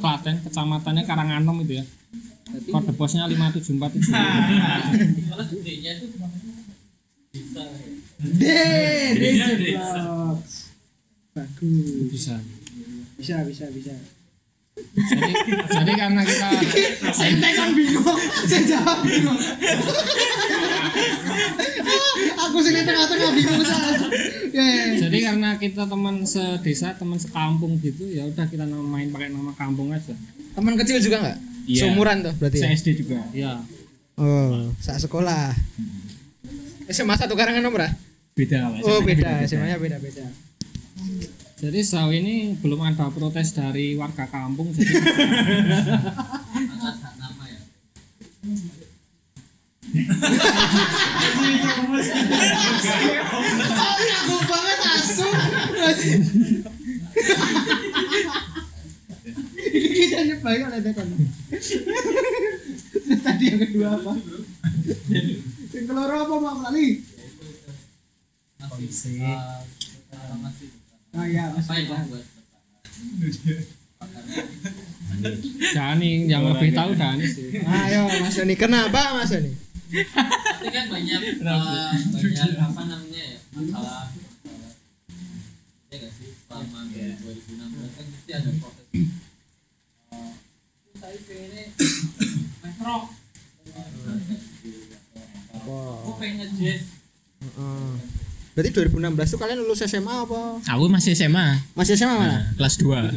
Klaten kecamatannya Karanganom itu ya kode posnya 5747 Deh, desa vlogs. Bagus. bisa Bisa, bisa, bisa. jadi, jadi karena kita *laughs* Saya tekan bingung, saya jawab bingung. *laughs* Aku sini tengah-tengah bingung saya. Ya, ya. jadi karena kita teman sedesa teman sekampung gitu ya udah kita nama- main pakai nama kampung aja Teman kecil juga nggak? Iya. Seumuran tuh berarti. ya? saya SD juga ya Oh, saat sekolah. SMA satu karangan nomor ah? beda Pak. Oh beda, SMA-nya beda-beda. jadi sejauh ini belum ada protes dari warga kampung jadi *laughs* Aku banget asu. *laughs* Ini kita nyebaik oleh tekan. Tadi yang kedua apa? Yang keloro apa Pak Lali? Oh iya, masih Dani yang lebih tahu Dani sih Ayo Mas Doni, kenapa Mas Doni? Tapi kan banyak eh, banyak apa namanya ya masalah masalah- ya nggak sih selama 2016 kan pasti ada Eh, Berarti 2016 tuh kalian lulus SMA apa? Aku masih SMA, Masih SMA mana? kelas 2.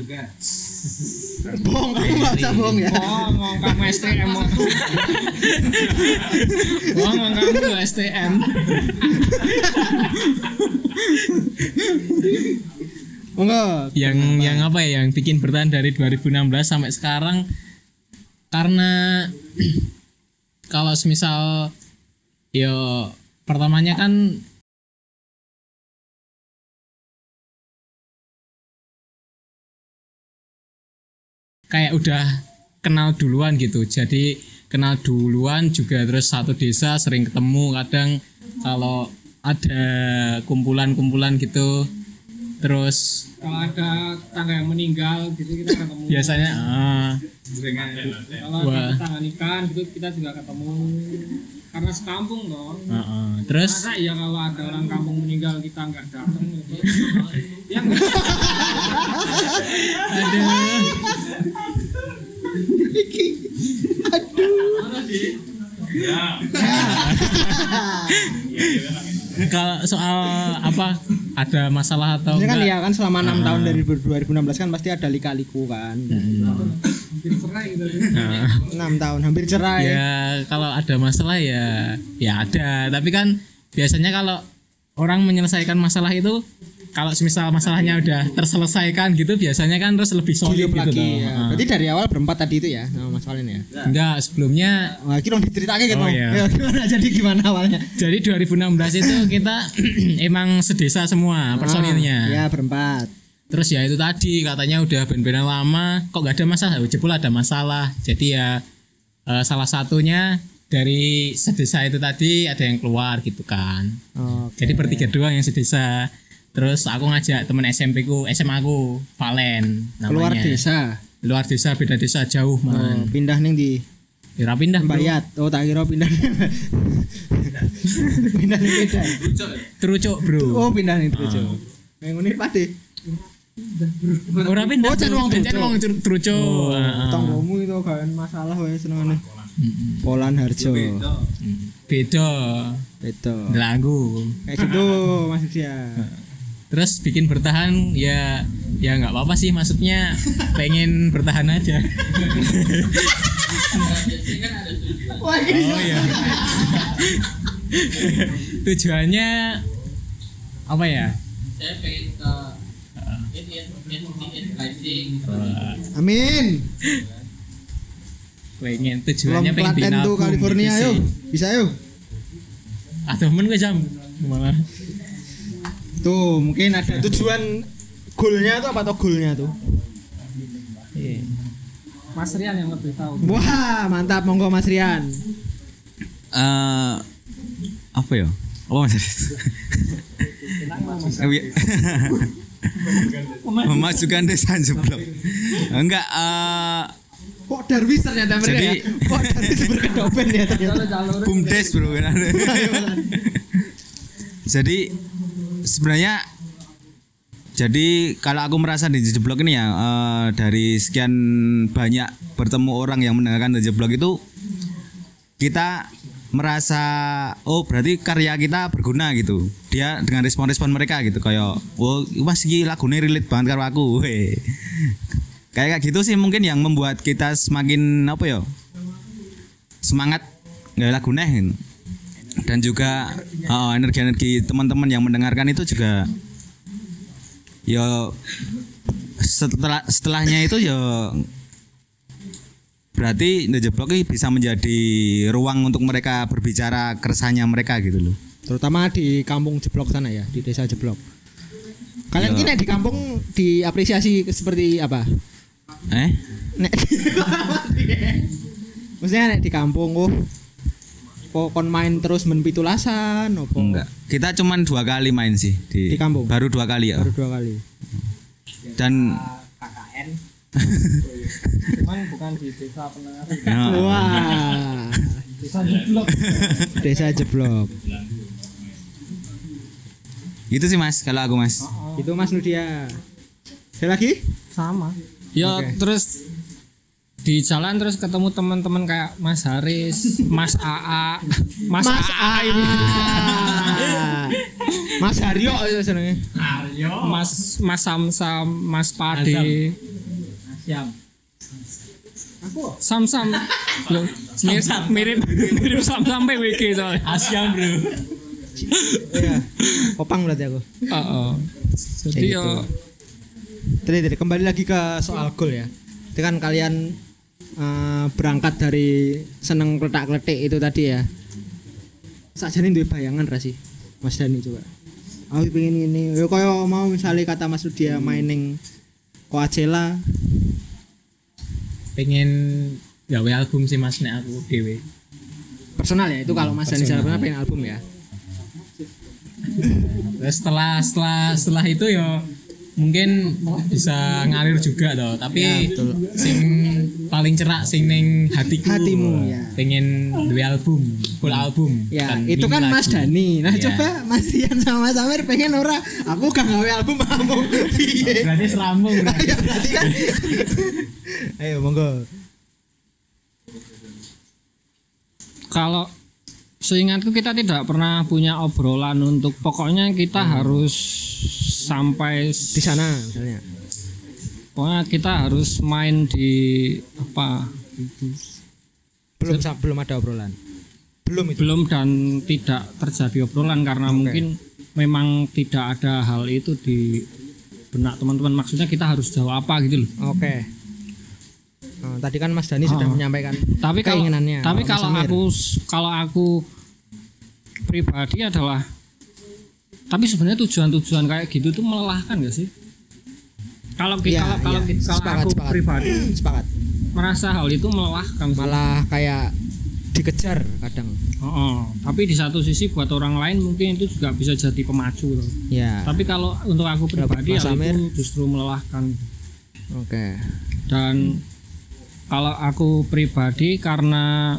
Bohong, kamu nggak usah bohong ya. oh ngomong kamu STM oh ngomong kamu STM Enggak. Yang yang apa ya yang bikin bertahan dari 2016 sampai sekarang karena *clears throat* kalau semisal yo pertamanya kan kayak udah kenal duluan gitu. Jadi kenal duluan juga terus satu desa sering ketemu kadang kalau ada kumpulan-kumpulan gitu terus kalau ada tangga yang meninggal gitu kita ketemu. biasanya ah, kalau ada tetangga nikah gitu kita juga ketemu. Karena sekampung dong ah, ah. terus? Masa ya kalau ada orang kampung meninggal kita nggak datang? Gitu ya nggak. Aduh *laughs* kalau soal apa ada masalah atau Ini kan enggak? ya kan selama 6 tahun dari 2016 kan pasti ada lika-liku kan. hampir cerai gitu. Nah, 6 tahun hampir cerai. ya kalau ada masalah ya ya ada. Tapi kan biasanya kalau orang menyelesaikan masalah itu kalau semisal masalahnya udah terselesaikan gitu biasanya kan terus lebih solid Hidup gitu lagi toh. ya. Ah. Berarti dari awal berempat tadi itu ya nama Mas Valen ya. enggak sebelumnya Wah, ini dong diceritakan gitu. Oh, iya. Ya, gimana *laughs* jadi gimana awalnya? jadi 2016 itu kita *clears throat* emang sedesa semua personilnya Ya berempat. Terus ya itu tadi katanya udah band-bandan lama, kok gak ada masalah? Oh, Jebul ada masalah. Jadi ya eh, salah satunya dari sedesa itu tadi ada yang keluar gitu kan. Oke. Jadi bertiga doang yang sedesa. Terus aku ngajak temen SMP ku, SMA ku, Valen namanya. Keluar desa. Luar desa, beda desa jauh Oh, man. pindah ning di Kira pindah bro. Bayat. Oh tak kira pindah. *laughs* pindah ning beda. Terucuk bro. Oh pindah ning Trujo. Yang ini pade. Ora pindah. Oh, jan wong Jan Terucuk. wong Teru- Terucuk. Ah, ah. Tanggomu itu kan masalah wae senengane. Polan Harjo. Beda. Itu. Lagu. Kayak gitu Mas dia. Terus bikin bertahan ya ya nggak apa-apa sih maksudnya pengen bertahan aja oh iya tujuannya apa ya saya pengen ke Amin. pengen tujuannya pengen album California yuk. Bisa yuk. atau men gue jam malah Tuh, mungkin ada tujuan goalnya tuh apa tuh goalnya tuh? Iya. Mas Rian yang lebih tahu Wah, mantap monggo Mas Rian. Eh, apa ya? Apa mas? Memajukan desa jeblok. Enggak eh Kok Darwis ternyata mereka Jadi- ya? Kok Darwis *laughs* berkedopen ya ternyata. bumdes bro kan ada. jadi sebenarnya jadi kalau aku merasa di jeblok ini ya eh, dari sekian banyak bertemu orang yang mendengarkan di jeblok itu kita merasa oh berarti karya kita berguna gitu. Dia dengan respon-respon mereka gitu kayak oh mas iki lagunya relate banget karo aku. *laughs* Kayak kayak gitu sih mungkin yang membuat kita semakin apa ya semangat nggak lagu neh dan juga oh, energi-energi teman-teman yang mendengarkan itu juga ya setelah setelahnya itu ya berarti The Jeblok ini bisa menjadi ruang untuk mereka berbicara keresahannya mereka gitu loh Terutama di kampung Jeblok sana ya, di desa Jeblok. Kalian Yo. kini di kampung diapresiasi seperti apa? eh Nek *laughs* Maksudnya nek di kampung oh kok kon main terus men pitulasan opo? enggak kita cuman dua kali main sih di, Di kampung? baru dua kali ya Baru dua kali. dan *laughs* Cuman bukan di desa pendengar. ya, Wah. Desa jeblok. Desa Jeblok. itu sih mas kalau aku mas Itu Mas Nudia. Ada lagi? Sama. Ya Oke. terus di jalan terus ketemu teman-teman kayak Mas Haris, Mas AA, Mas, Mas AA ini. Mas Haryo itu senengnya. Mas Mas Samsam, Mas Pade. Sam Sam. Loh, mirip mirip mirip Sam Sam PWG soalnya. Asyam bro. Iya. Opang berarti aku. Heeh. Jadi yo gitu. Tadi, tadi kembali lagi ke soal gol ya. Itu kan kalian eh, berangkat dari seneng kletak-kletik itu tadi ya. Sakjane duwe bayangan ra sih? Mas Dani coba. Aku pengen ini. Yo koyo mau misalnya kata Mas Rudia main ning Coachella, Pengen gawe album sih mas nek aku dewe. personal ya itu kalau Mas Dani. Sarapana pengen album ya. Terus setelah setelah setelah itu ya mungkin bisa ngalir juga toh tapi Ya, betul. sing paling cerak sing ning hatiku Hatimu, ya. pengen dua album full album Ya, Dan itu kan Mas lagu. Dani. Nah, Iya. coba Mas Rian sama Mas Amir pengen ora aku gak gawe album kamu. Piye? berarti serambung *laughs* berarti. Ya, berarti kan. *laughs* Ayo monggo. kalau seingatku kita tidak pernah punya obrolan untuk pokoknya kita harus sampai Di sana misalnya. pokoknya kita harus main di apa Belum sa- belum ada obrolan. Belum itu. belum dan tidak terjadi obrolan karena mungkin memang tidak ada hal itu di benak teman-teman maksudnya kita harus jawab apa gitu loh Oke. Oh, tadi kan Mas Dani sudah Oh. menyampaikan tapi kalau keinginannya. tapi Mas kalau aku kalau aku pribadi adalah tapi sebenarnya tujuan-tujuan kayak gitu tuh melelahkan gak sih kalau Iya, kalau kalau, iya. kalau Sepakat, aku sepakat. pribadi sepakat. merasa hal itu melelahkan sih. Malah kayak dikejar kadang. Oh, oh. tapi di satu sisi buat orang lain mungkin itu juga bisa jadi pemacu loh. Ya. tapi kalau untuk aku Kalau pribadi Mas hal Amir? itu justru melelahkan Oke. dan kalau aku pribadi karena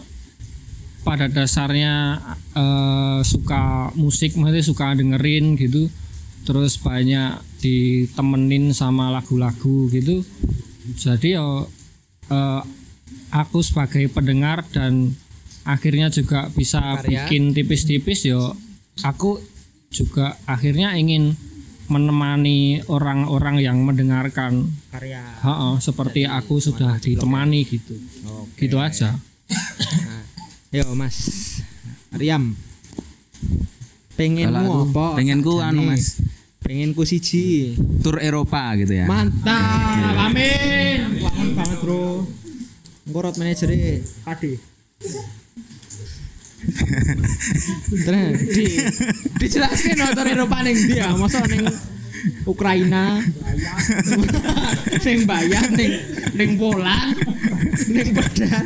pada dasarnya eh, suka musik maksudnya suka dengerin gitu terus banyak ditemenin sama lagu-lagu gitu jadi ya eh, aku sebagai pendengar dan akhirnya juga bisa Karya. bikin tipis-tipis ya aku juga akhirnya ingin menemani orang-orang yang mendengarkan Karya. Ha-ha, seperti aku sudah ditemani gitu. Gitu aja. Yo Mas Riam. Pengenmu apa? pengenku anu, Mas. Pengenku siji. tur Eropa gitu ya Mantap. Amin. Wangun banget, Bro. Engko road manager Ade. Terus di dijelaskan motor Eropa ning dia, masa ning Ukraina, ning Bayan, ning ning Poland, ning Badan.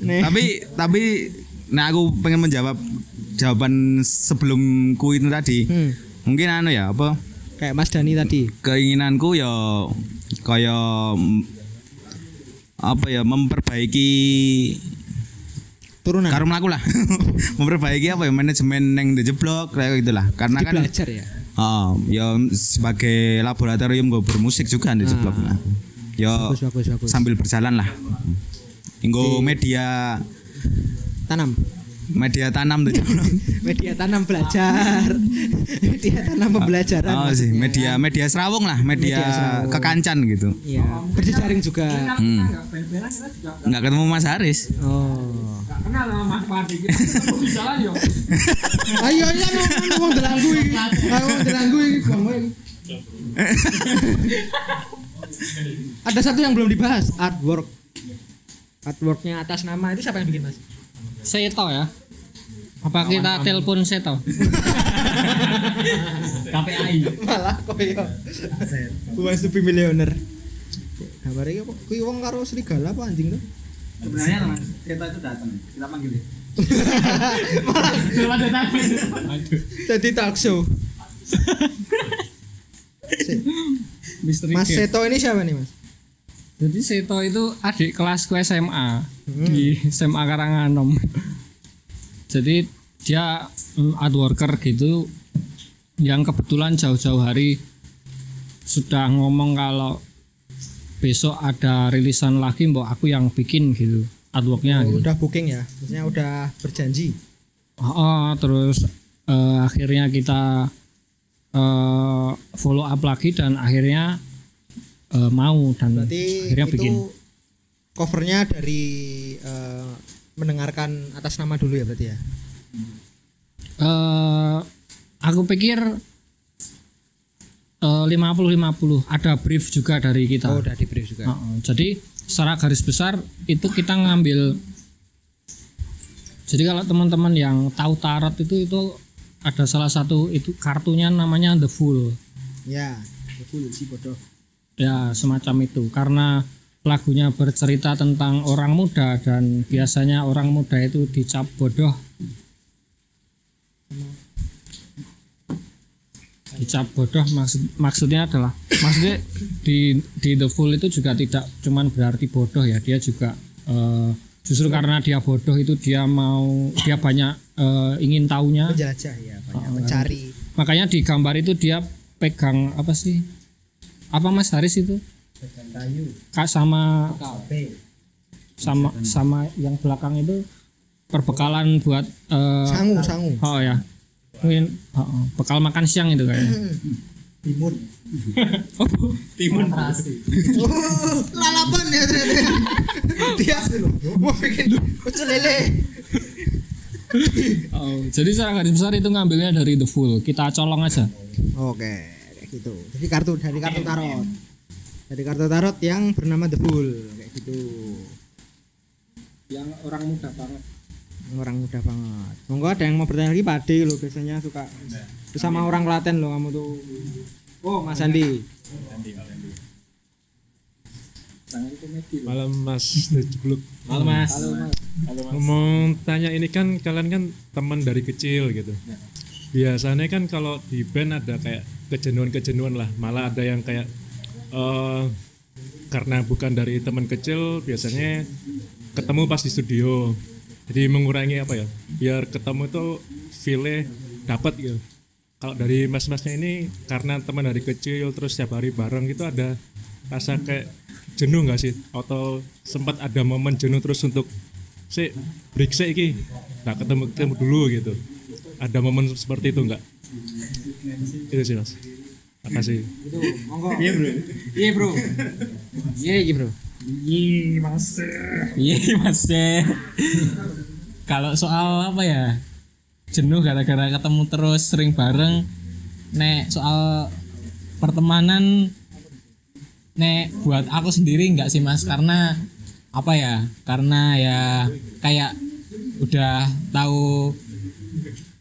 Tapi tapi nah aku pengen menjawab jawaban sebelumku itu tadi Hmm, mungkin anu ya apa kayak Mas Dani tadi. keinginanku ya kaya mm, apa ya memperbaiki turunan karo mlaku lah *laughs* memperbaiki apa ya manajemen neng The Jeblok kayak gitulah karena Jadi kan belajar ya Oh, ya sebagai laboratorium gue bermusik juga di Jeblok. Ah. Ya bagus bagus bagus sambil berjalan lah. Inggo media tanam media tanam tuh *laughs* media tanam belajar *laughs* media tanam pembelajaran Oh sih, media media serawung lah, media, Media serawung. kekancan gitu. iya berjejaring juga Hmm. Nggak ketemu Mas Haris. oh kenal sama Pak Adi bisa lah yo. *laughs* Ayo ayo ngomong delanggu iki. Ayo ngomong delanggu iki iki *laughs* ada satu yang belum dibahas artwork. Artworknya atas nama itu siapa yang bikin mas? Seto ya. Apa kita telepon Seto? *laughs* KPI malah koyo Wes to be millionaire gambar iki kok kuwi wong karo serigala apa anjing tuh Sebenarnya teman, kita itu datang, kita panggil dia. jadi talk show Sik. misteri Mas. Seto ini siapa nih mas jadi Seto itu adik kelasku SMA Hmm. di SMA Karanganom jadi dia mm, art worker gitu yang kebetulan jauh-jauh hari sudah ngomong kalau besok ada rilisan lagi mbok aku yang bikin gitu artworknya gitu. udah booking ya? Maksudnya udah berjanji? Oh, terus eh, akhirnya kita eh, follow up lagi dan akhirnya eh, mau dan berarti akhirnya itu bikin. covernya dari eh, mendengarkan atas nama dulu ya berarti ya? Eh, aku pikir lima puluh lima puluh ada brief juga dari kita. oh udah di brief juga Heeh, jadi secara garis besar itu kita ngambil. Jadi kalau teman-teman yang tahu tarot itu itu ada salah satu itu kartunya namanya The Fool. ya betul sih bodoh Ya, semacam itu. Karena lagunya bercerita tentang orang muda dan biasanya orang muda itu dicap bodoh. Dicap bodoh maksud maksudnya adalah maksudnya di di The Fool itu juga tidak cuman berarti bodoh ya, dia juga eh, justru karena dia bodoh itu dia mau dia banyak eh, ingin taunya. Menjelajah ya banyak Oh, mencari. makanya di gambar itu dia pegang apa sih? Apa Mas Haris itu? Kak sama sama sama yang belakang itu perbekalan buat eh, sangu sangu. oh ya mungkin oh, oh, bekal makan siang itu kayaknya. Timun. *laughs* Oh, timun. Oh, lalapan ya ternyata dia mau bikin pecel lele. Oh, jadi secara garis besar itu ngambilnya dari The Full. Kita colong aja. Oke kayak gitu. Jadi kartu dari kartu tarot. dari kartu tarot yang bernama The Fool kayak gitu. Yang orang muda banget orang muda banget monggo ada yang mau bertanya lagi pade lo biasanya suka bersama orang Klaten lo kamu tuh oh Mas Andi Malam Mas Jeblok. Halo Mas. Ngomong tanya ini kan kalian kan teman dari kecil gitu. Biasanya kan kalau di band ada kayak kejenuhan-kejenuhan lah. Malah ada yang kayak eh karena bukan dari teman kecil biasanya ketemu pas di studio. Jadi mengurangi apa ya? Biar ketemu tuh feel dapat gitu. Kalau dari mas-masnya ini karena teman dari kecil terus setiap hari bareng gitu ada rasa kayak jenuh nggak sih atau sempat ada momen jenuh terus untuk si break sih iki nggak ketemu ketemu dulu gitu ada momen seperti itu nggak itu sih mas itu monggo. Iya bro. Iya bro. Iya iya bro. Iya mas. Iya mas Kalau soal apa ya? Jenuh gara-gara ketemu terus sering bareng. Nek soal pertemanan nek buat aku sendiri nggak sih mas. Karena apa ya? Karena ya kayak udah tahu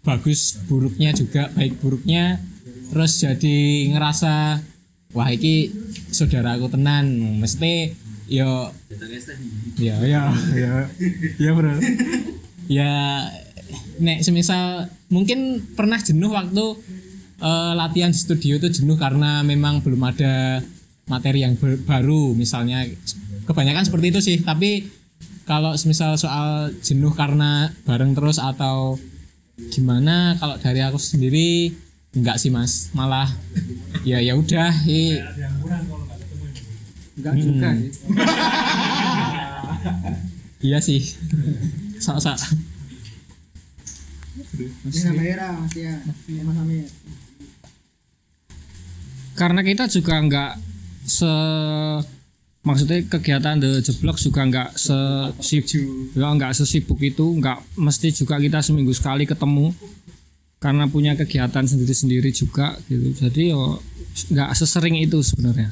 bagus buruknya juga baik buruknya terus jadi ngerasa wah iki saudara aku tenan. Mesti yo ya ya ya ya bro. Ya nek semisal mungkin pernah jenuh waktu eh, latihan di studio itu jenuh karena memang belum ada materi yang baru. Misalnya kebanyakan seperti itu sih. Tapi kalau misal soal jenuh karena bareng terus atau gimana kalau dari aku sendiri enggak sih mas. Malah ya ya udah Enggak juga Hmm. *laughs* iya sih. Sak sak Mas ya. Mas Amir. karena kita juga nggak se maksudnya kegiatan the jeblok juga nggak se sibuk. ya nggak sesibuk itu nggak mesti juga kita seminggu sekali ketemu karena punya kegiatan sendiri-sendiri juga gitu. Jadi yo nggak sesering itu sebenarnya.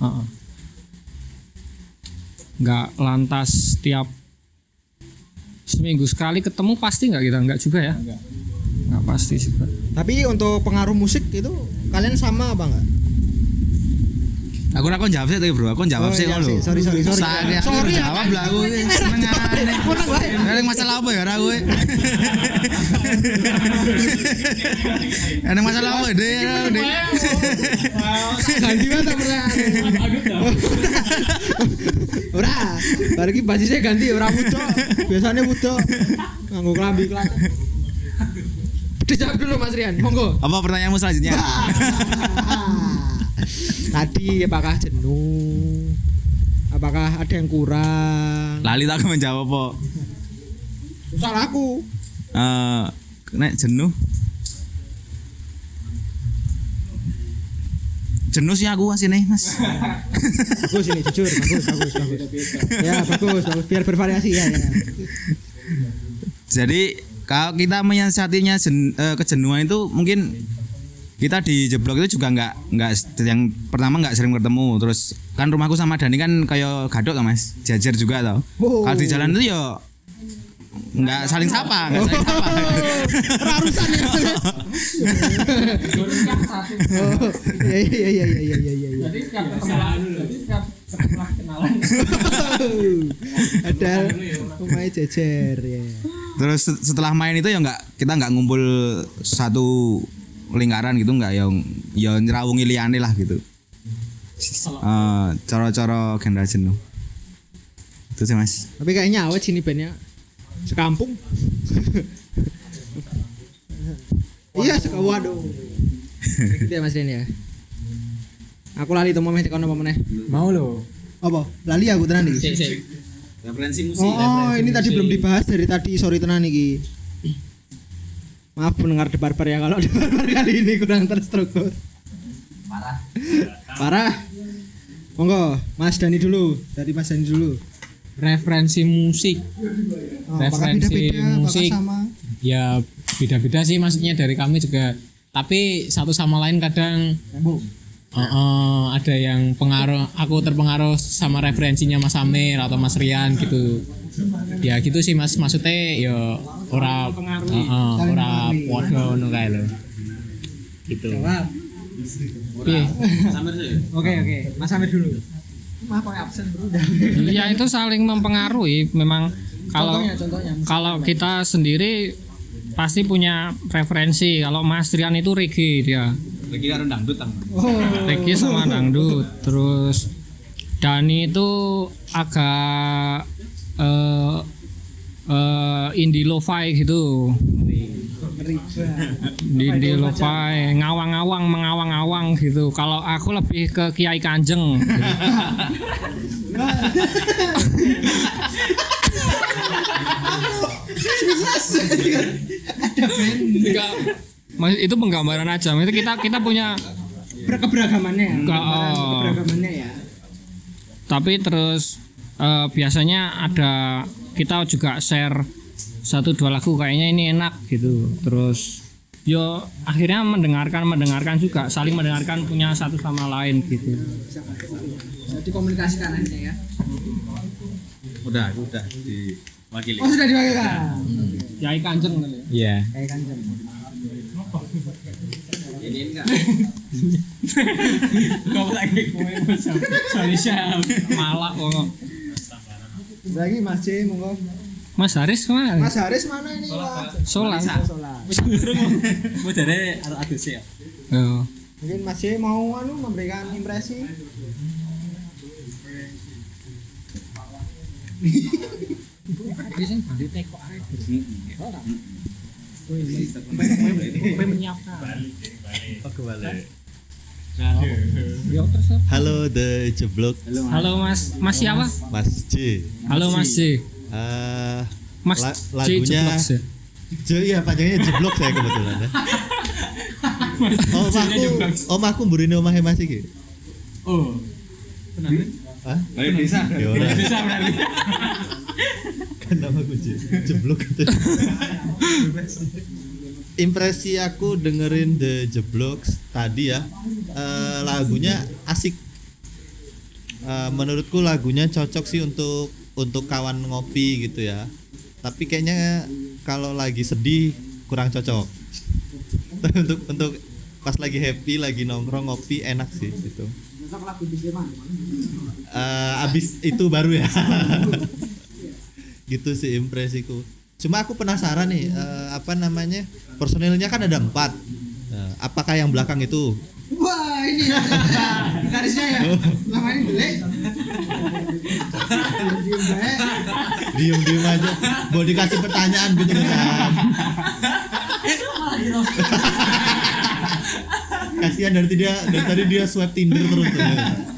Heeh. nggak lantas tiap seminggu sekali ketemu pasti nggak kita? Nggak juga ya? Nggak. Pasti juga. Tapi untuk pengaruh musik itu kalian sama apa enggak? Aku ora kon jawab sih bro, aku jawab Oh, sih iya sih. Sorry, sorry, sorry. Saya Sorry, ya. jawab lah aku. Senengane. Masalah apa ya ora kowe? Masalah apa deh? Dek? Ganti mata pertanyaan. Ora, bar iki basisnya ganti ora. Biasanya muda. Nganggo klambi kelat. Dijawab dulu Mas Rian, monggo. Apa pertanyaanmu selanjutnya? *laughs* Tadi apakah jenuh? Apakah ada yang kurang? Lali tak menjawab apa? Salah aku. Eh, nek jenuh. Jenuh sih aku asine, Mas. Bagus ini jujur, bagus, bagus, bagus. Ya, bagus, bagus biar bervariasi ya. ya. Jadi kalau kita menyiasatinya jen- eh, kejenuhan itu mungkin kita di jeblok itu juga nggak nggak yang pertama nggak sering bertemu terus kan rumahku sama Dani kan kayak gadok kan mas jajar juga tau Oh. kalau di jalan itu ya nggak saling sapa nggak saling sapa Rarusan ya. Oh, iya iya iya iya iya iya iya. Jadi setiap ketemu setelah kenalan Ada rumahnya jejer ya. terus se- setelah main itu ya nggak kita nggak ngumpul satu lingkaran gitu nggak yang ya nyerawungi liane lah gitu Eh, coro-coro genre jenuh itu sih mas Tapi kayaknya awet sini bandnya sekampung. iya, seka waduh. Gitu ya Mas Rian ya. Aku lali temu meh tekan apa meneh. mau lo Apa? Lali aku tenan iki. sik sik referensi Oh, ini tadi belum dibahas dari tadi. Sorry tenan iki. Maaf pendengar debar-bar ya kalau debar-bar kali ini kurang terstruktur. Parah. Parah. Monggo, Mas Dani dulu. Dari Mas Dani dulu. referensi musik Oh, Referensi beda-beda, apakah musik. sama? ya beda-beda sih maksudnya dari kami juga tapi satu sama lain kadang eh, eh, ada yang pengaruh aku terpengaruh sama referensinya Mas Amir atau Mas Rian gitu ya gitu sih mas maksudnya ya ora eh, eh, ora podo ngono kae lho gitu. Piye? Oke, oke. Mas Amir dulu. Maaf kok absen bro. ya itu saling mempengaruhi memang kalau Contohnya, contohnya. kalau kita sendiri pasti punya preferensi kalau Mas Trian itu reggae dia lagi karo dangdut tang. Oh. reggae sama dangdut. Terus Dani itu agak eh eh, indie lo-fi gitu. Indie lo-fi ngawang-ngawang mengawang-awang gitu. Kalau aku lebih ke Kiai Kanjeng. Gitu. Itu penggambaran aja. Itu kita kita punya Berkeberagamannya ya. Oh. Keberagamannya ya. tapi terus eh, biasanya ada kita juga share satu dua lagu kayaknya ini enak gitu. Terus yo akhirnya mendengarkan mendengarkan juga saling mendengarkan punya satu sama lain gitu. Jadi komunikasikan aja ya. udah udah diwakili Oh sudah diwakilkan. Kiai Kanjeng Iya. Kayak kanjeng. Kau lagi kowe sorry siap malak kok. Lagi Mas C monggo. Mas Haris ke mana? Mas Haris mana ini Pak? Solan. Solar. Mau dari ADC ya? Oh. Mungkin Mas C mau anu memberikan impresi. Biasanya balik teko arek. Kowe menyiapkan. Oke balik. Ya terus. Halo The Jeblok. Halo Mas, Mas siapa? Mas J. Halo Mas J. Eh, Mas la- J lagunya Jeblok, J. J iya panjangnya Jeblok saya kebetulan ya. *laughs* Oh, omahku, omahku mburine omahe Mas iki. Oh. Kenapa? Hah? Ayo bisa. Ya ora. Bisa berarti. kan namaku J. Jeblok gitu. *laughs* Impresi aku dengerin The Jebloks tadi ya eh, lagunya asik. Eh, menurutku lagunya cocok sih untuk untuk kawan ngopi gitu ya. Tapi kayaknya kalau lagi sedih kurang cocok. *laughs* Untuk untuk pas lagi happy, lagi nongkrong ngopi enak sih gitu. Eh, abis itu baru ya. *laughs* gitu sih impresiku. Cuma aku penasaran nih eh, apa namanya personilnya kan ada empat. Nah, apakah yang belakang itu? Wah, ini ya. garisnya ya. Lama ini belek. Diem diem aja. Mau dikasih pertanyaan gitu kan. Kasihan dari dia dari tadi dia swipe Tinder terus tuh.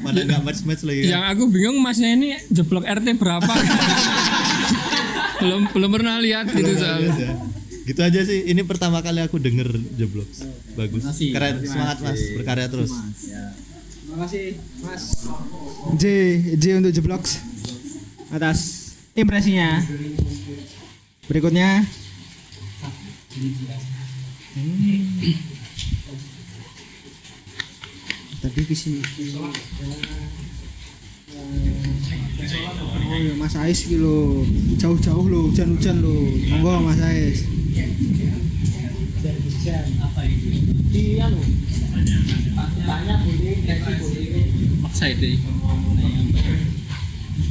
Mana nggak match match lagi. Yang aku bingung masnya ini jeblok RT berapa? Belum belum pernah lihat gitu soalnya. ya. Gitu aja sih. Ini pertama kali aku denger jeblok. Bagus. Keren. Semangat Mas. Berkarya terus. Terima kasih, Mas. J, J untuk Jebloks atas impresinya. Berikutnya Hmm. Tadi visi Oh ya Mas Ais lho. Jauh-jauh lho, hujan-hujan lho. Monggo Mas Ais. Iya loh. Tanya boleh, boleh. Maksa itu.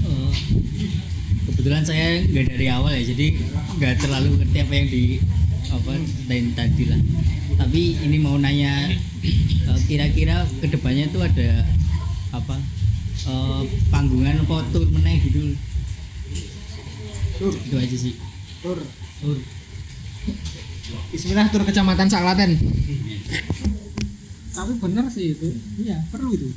Eh, kebetulan saya nggak dari awal ya jadi nggak terlalu ngerti apa yang di apa lain tadi lah tapi ini mau nanya eh, kira-kira ke depannya tuh ada apa eh, panggungan apa tour meneh gitu itu aja sih Tur. tour Bismillah tur kecamatan Saklaten. Tapi bener sih itu. Iya, perlu itu.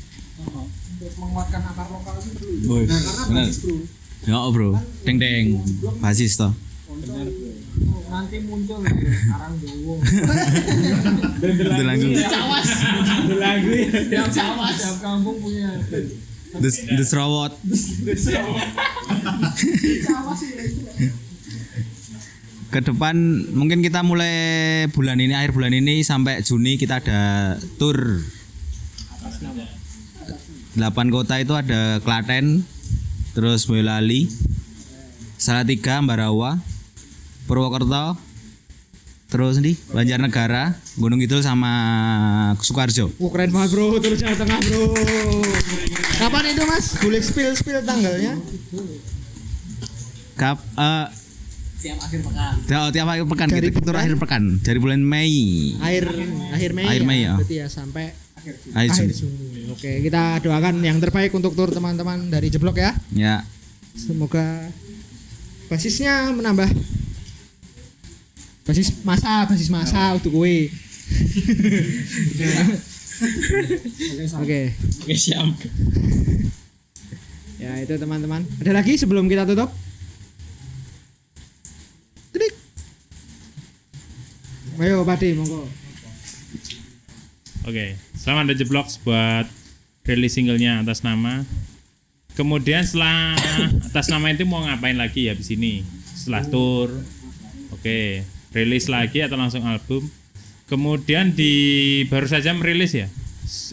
Untuk menguatkan akar lokal itu perlu. Nah, karena benar. basis bro. Ya bro, deng deng, basis toh. nanti muncul karang dowo. Itu lagu. Cawas. lagu ya. Tiap cawas. Tiap kampung punya. The, itu. Ke depan mungkin kita mulai bulan ini akhir bulan ini sampai Juni kita ada tour. 8 kota itu ada Klaten, terus Boyolali, Salatiga, Ambarawa, Purwokerto, terus nih Banjarnegara, Gunung Kidul sama Sukoharjo. Wah keren banget bro, terus Jawa Tengah bro. Kapan itu mas? Boleh spill spill tanggalnya? Kap, eh, tiap akhir pekan oh, tiap akhir pekan Dari kita bulan? akhir pekan dari bulan Mei. Akhir akhir Mei. Akhir Mei, ya. Berarti ya sampai Akhir akhir Juni. Juni. Oke, kita doakan yang terbaik untuk tur teman-teman dari Jeblok ya. Ya. Semoga basisnya menambah basis masa, basis masa untuk kue. *laughs* Oke. Oke, siap. Ya itu teman-teman. Ada lagi sebelum kita tutup? Trik. Ayo Padi, monggo. Oke, selamat The Blocks buat rilis singlenya atas nama. Kemudian setelah atas nama itu mau ngapain lagi ya di sini? Setelah tour, oke, rilis lagi atau langsung album? Kemudian di baru saja merilis ya,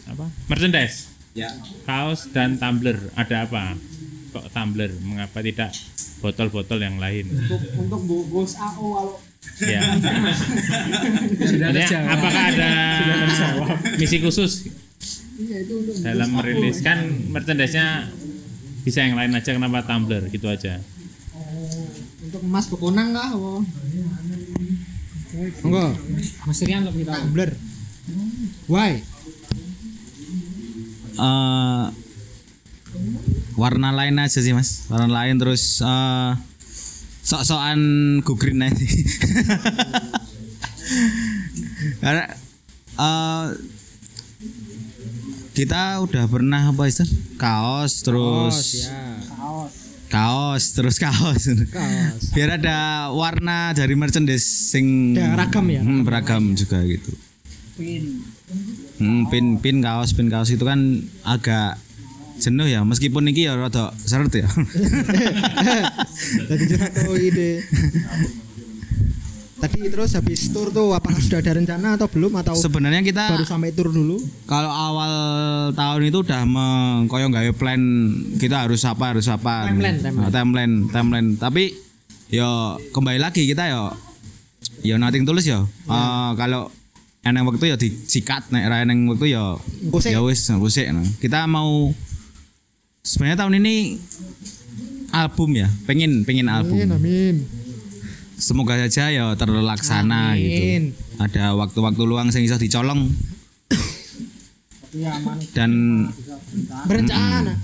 apa? Merchandise, Ya. kaos dan tumbler. Ada apa? Kok tumbler? Mengapa tidak botol-botol yang lain? Untuk untuk bungkus AO kalau Ya. *laughs* Sudah apakah ada misi khusus iya itu untuk dalam merilis kan merchandise-nya bisa yang lain aja kenapa tumbler gitu aja Oh, untuk emas bekonang kah? apa? Monggo. Mas Rian lebih tahu. Tumbler. Why? eh warna lain aja sih mas warna lain terus eh sok-sokan go green aja sih. *laughs* Karena eh, kita udah pernah apa itu kaos terus ya. Kaos terus kaos. Kaos. Biar ada warna dari merchandise sing Ada ragam ya, Hmm, beragam juga gitu. Hmm, pin pin kaos pin kaos itu kan agak jenuh ya meskipun ini ya rada seret ya. *laughs* Tadi ide. Tadi terus habis tur tuh apakah sudah ada rencana atau belum atau Sebenarnya kita baru sampai tur dulu? kalau awal tahun itu udah mengkoyong gawe plan kita harus apa harus apa Timeline, timeline. Nah, timeline timeline tapi yo kembali lagi kita yo yo nothing tulus yo Eh, kalau eneng waktu ya disikat nek ra eneng waktu ya ya wis engko sik, nah. kita mau sebenarnya tahun ini album ya pengen pengen album Amin, amin. Semoga saja ya terlaksana Amin. gitu ada waktu-waktu luang sing iso dicolong dan Berencana.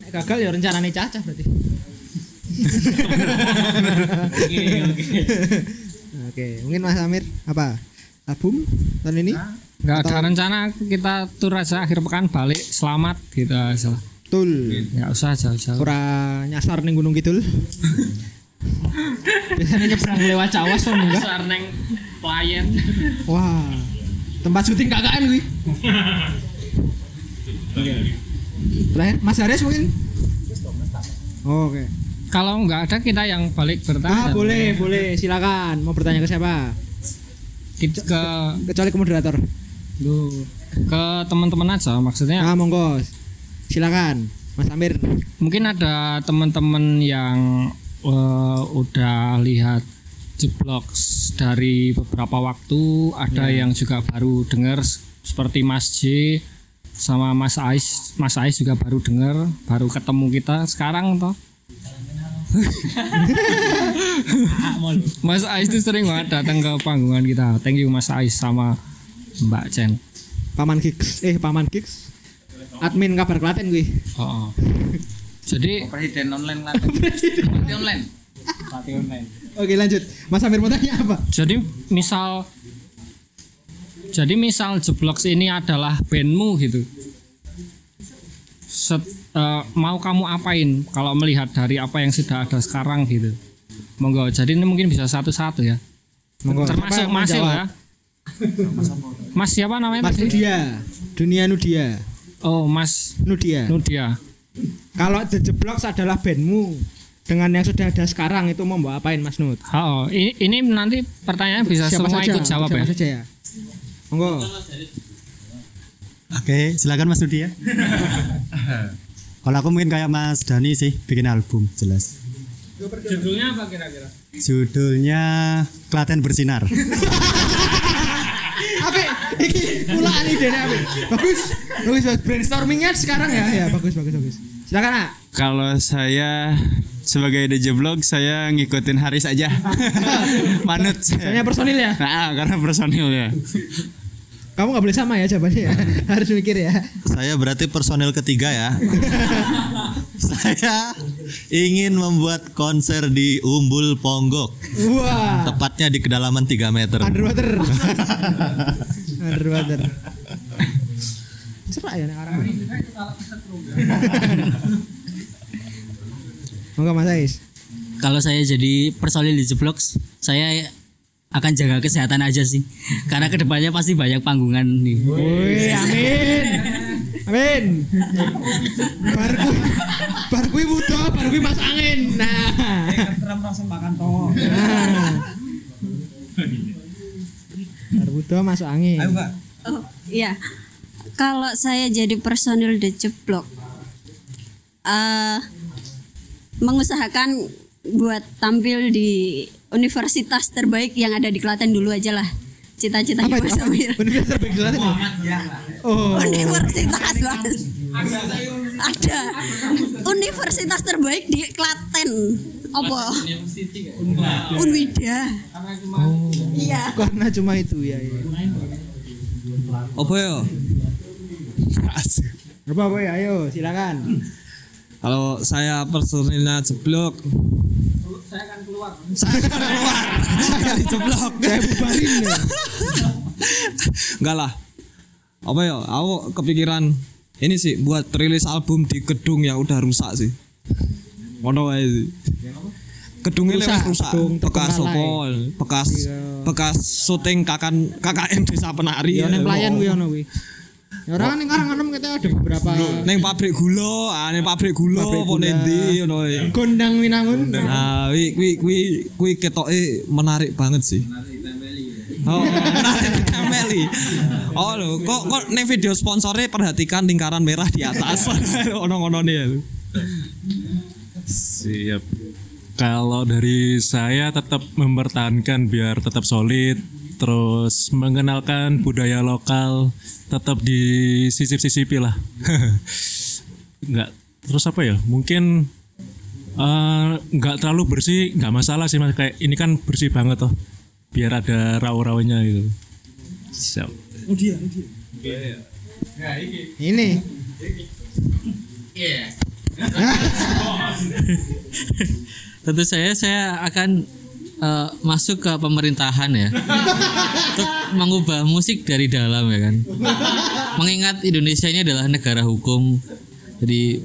Nek gagal ya rencananya cacah berarti. Oke, mungkin Mas Amir apa? Album tahun ini? nggak ada rencana kita tur aja akhir pekan balik selamat gitu aja lah. Betul. nggak usah jauh-jauh Ora nyasar ning Gunung Kidul. *laughs* Biasanya nyebrang lewat Cawas kan enggak? Besar neng klien. Wah. Tempat syuting KKN kuwi. Terakhir Mas Haris mungkin? Oh, Oke. kalau nggak ada kita yang balik Ah, bertanya boleh, boleh. Silakan. Mau bertanya ke siapa? Kita ke Kecuali ke moderator. Duh, ke teman-teman aja maksudnya Ah, monggo. Silakan. Mas Amir. mungkin ada teman-teman yang eh, udah lihat jeblok dari beberapa waktu ada Ya. yang juga baru dengar seperti Mas J sama Mas Ais Mas Ais juga baru dengar baru ketemu kita sekarang toh *laughs* Mas Ais itu sering banget datang ke panggungan kita thank you Mas Ais sama Mbak Chen Paman Gigs. Eh, Paman Gigs. Admin kabar Klaten kuwi. oh. *laughs* jadi presiden online *laughs* Party online Oke, lanjut. Mas Amir mau tanya apa? Jadi misal jadi misal Jeblox ini adalah bandmu gitu. Set, eh, mau kamu apain kalau melihat dari apa yang sudah ada sekarang gitu. Monggo. Jadi ini mungkin bisa satu-satu ya. Monggo. Termasuk yang Mas ya. Mas siapa namanya? Mas? Nudia. Dunia Nudia. Oh, Mas Nudia. Nudia. Kalau The adalah bandmu dengan yang sudah ada sekarang itu mau bawa apain Mas Nut? Oh, ini, ini nanti pertanyaan bisa Siapa semua saja, ikut jawab siapa ya. saja ya. Monggo. Oke, silakan Mas Rudi ya. *laughs* Kalau aku mungkin kayak Mas Dani sih bikin album jelas. Judulnya apa kira-kira? Judulnya Klaten Bersinar. *laughs* Apa? Iki pulaan ide apa? Bagus. Bagus, bagus. Brainstormingnya sekarang ya. Ya, bagus, bagus, bagus. Silakan, Nak. Kalau saya sebagai DJ Blog saya ngikutin Haris aja. *laughs* Manut Soalnya saya. personil ya. Nah, karena personil ya. Kamu nggak boleh sama ya jawabannya ya. *laughs* Harus mikir ya. Saya berarti personil ketiga ya. Saya ingin membuat konser di Umbul Ponggok. Wah. Tepatnya di kedalaman 3 meter. Underwater. *laughs* Underwater. Cepat *laughs* ya arah. Monggo Mas Ais. Kalau saya jadi personil di Jeblox, saya akan jaga kesehatan aja sih. Karena ke depannya pasti banyak panggungan nih. Wih, amin. Amin. Bar kui, bar kui kui mas angin. Nah. langsung makan toh. Bar butuh masuk angin. Ayo, Mbak. Oh, iya. Kalau saya jadi personil The Jeblok eh mengusahakan buat tampil di universitas terbaik yang ada di Klaten dulu aja lah. Apa? Mas? Amir. Universitas terbaik di Klaten ya? Oh. Universitas Mas. Ada. Universitas terbaik di Klaten. Apa? Unwida. Oh. Iya. Karena cuma itu ya. ya. Apa ya? Apa apa ya? Ayo silakan. Kalau saya personilnya jeblok Saya akan keluar. Saya dijeblok. Saya bubarin ya. Enggak lah. Apa ya? Aku kepikiran ini sih buat rilis album di gedung yang udah rusak sih. Ngono wae sih. Gedungnya Rusak, rusak, rusak. gedung bekas opo? Bekas bekas syuting kakan KKN Desa Penari. Ya neng pelayan Oh. kuwi ono kuwi. Ya orang ning karang kita ada beberapa Neng pabrik gula, ah neng pabrik gula Pabrik apa nendi ngono gondang winangun. Nah, wi wi wi wi ketoke menarik banget sih. Oh, menarik ditempeli. Oh lho, kok kok ning video sponsornya perhatikan lingkaran merah di atas. *laughs* Ono-ono nih. Siap. Kalau dari saya tetap mempertahankan biar tetap solid, terus mengenalkan budaya lokal, tetap disisip-sisipi lah. *laughs* Enggak. Terus apa ya? Mungkin eh, nggak terlalu bersih, nggak masalah sih mas. Kayak ini kan bersih banget toh. Biar ada raw-rawnya gitu. Siap. Oh dia, oh dia. Ini. Iya. *laughs* Tentu saya saya akan eh, masuk ke pemerintahan ya. Untuk mengubah musik dari dalam ya kan. Mengingat Indonesia ini adalah negara hukum. Jadi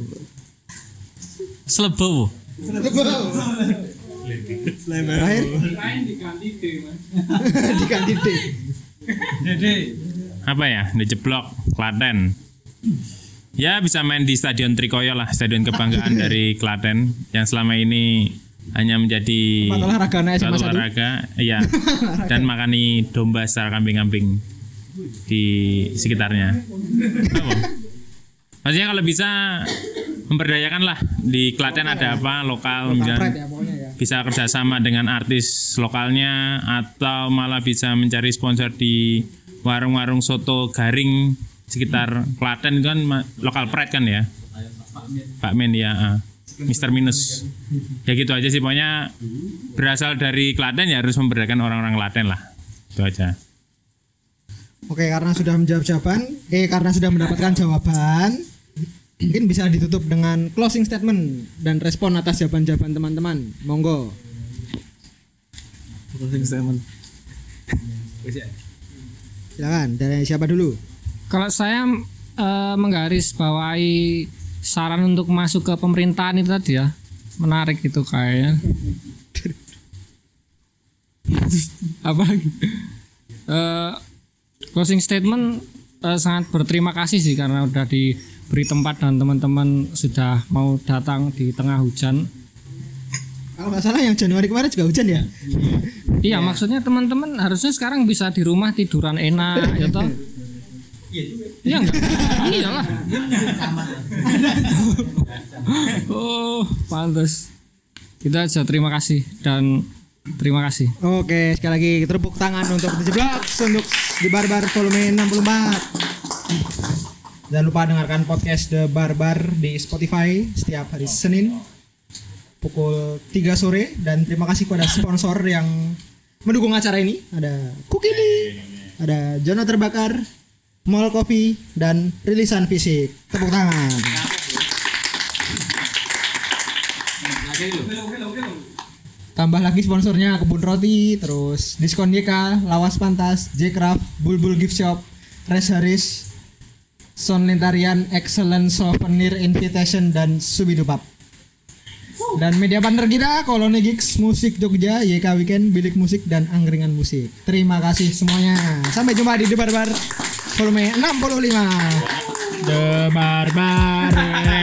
selebo. Terakhir diganti D. apa ya dijeblok Klaten ya bisa main di Stadion Trikoyo lah stadion kebanggaan *laughs* dari Klaten yang selama ini hanya menjadi Tempat olahraga satu. olahraga iya. *laughs* Dan makani domba secara kambing-kambing di sekitarnya. Maksudnya kalau bisa memberdayakan lah di Klaten ada apa lokal misalnya ya ya. bisa kerjasama dengan artis lokalnya atau malah bisa mencari sponsor di warung-warung soto garing sekitar Klaten itu kan lokal pride kan ya Pak Men ya ah. Mister Minus ya gitu aja sih pokoknya berasal dari Klaten ya harus memberdayakan orang-orang Klaten lah itu aja Oke, karena sudah menjawab jawaban, eh karena sudah mendapatkan jawaban, mungkin bisa ditutup dengan closing statement dan respon atas jawaban-jawaban teman-teman. Monggo. Closing statement. Silakan. Dari siapa dulu? Kalau saya eh, menggaris bawahi saran untuk masuk ke pemerintahan itu tadi ya menarik itu kayaknya. *laughs* Apa? Eh, closing statement eh, sangat berterima kasih sih karena udah diberi tempat dan teman-teman sudah mau datang di tengah hujan. Kalau nggak salah yang Januari kemarin juga hujan ya? Iya, maksudnya teman-teman harusnya sekarang bisa di rumah tiduran enak, ya toh? *laughs* Iya enggak? Iyalah. oh, pantas. Kita aja terima kasih dan terima kasih. Oke, sekali lagi tepuk tangan untuk DJ Blocks untuk di Barbar volume 64. Jangan lupa dengarkan podcast The Barbar di Spotify setiap hari Senin pukul 3 sore dan terima kasih kepada sponsor yang mendukung acara ini. Ada Kukili, ada Jono Terbakar, Mall Coffee dan rilisan fisik. Tepuk tangan. Tambah lagi sponsornya Kebun Roti, terus Diskon YK, Lawas Pantas, J-Craft, Bulbul Gift Shop, Res Haris, Son Lintarian, Excellent Souvenir Invitation, dan Subidupap. Dan media partner kita, Koloni Gigs, Musik Jogja, YK Weekend, Bilik Musik, dan Angkringan Musik. Terima kasih semuanya. Sampai jumpa di The Barbar volume 65. The Barbar.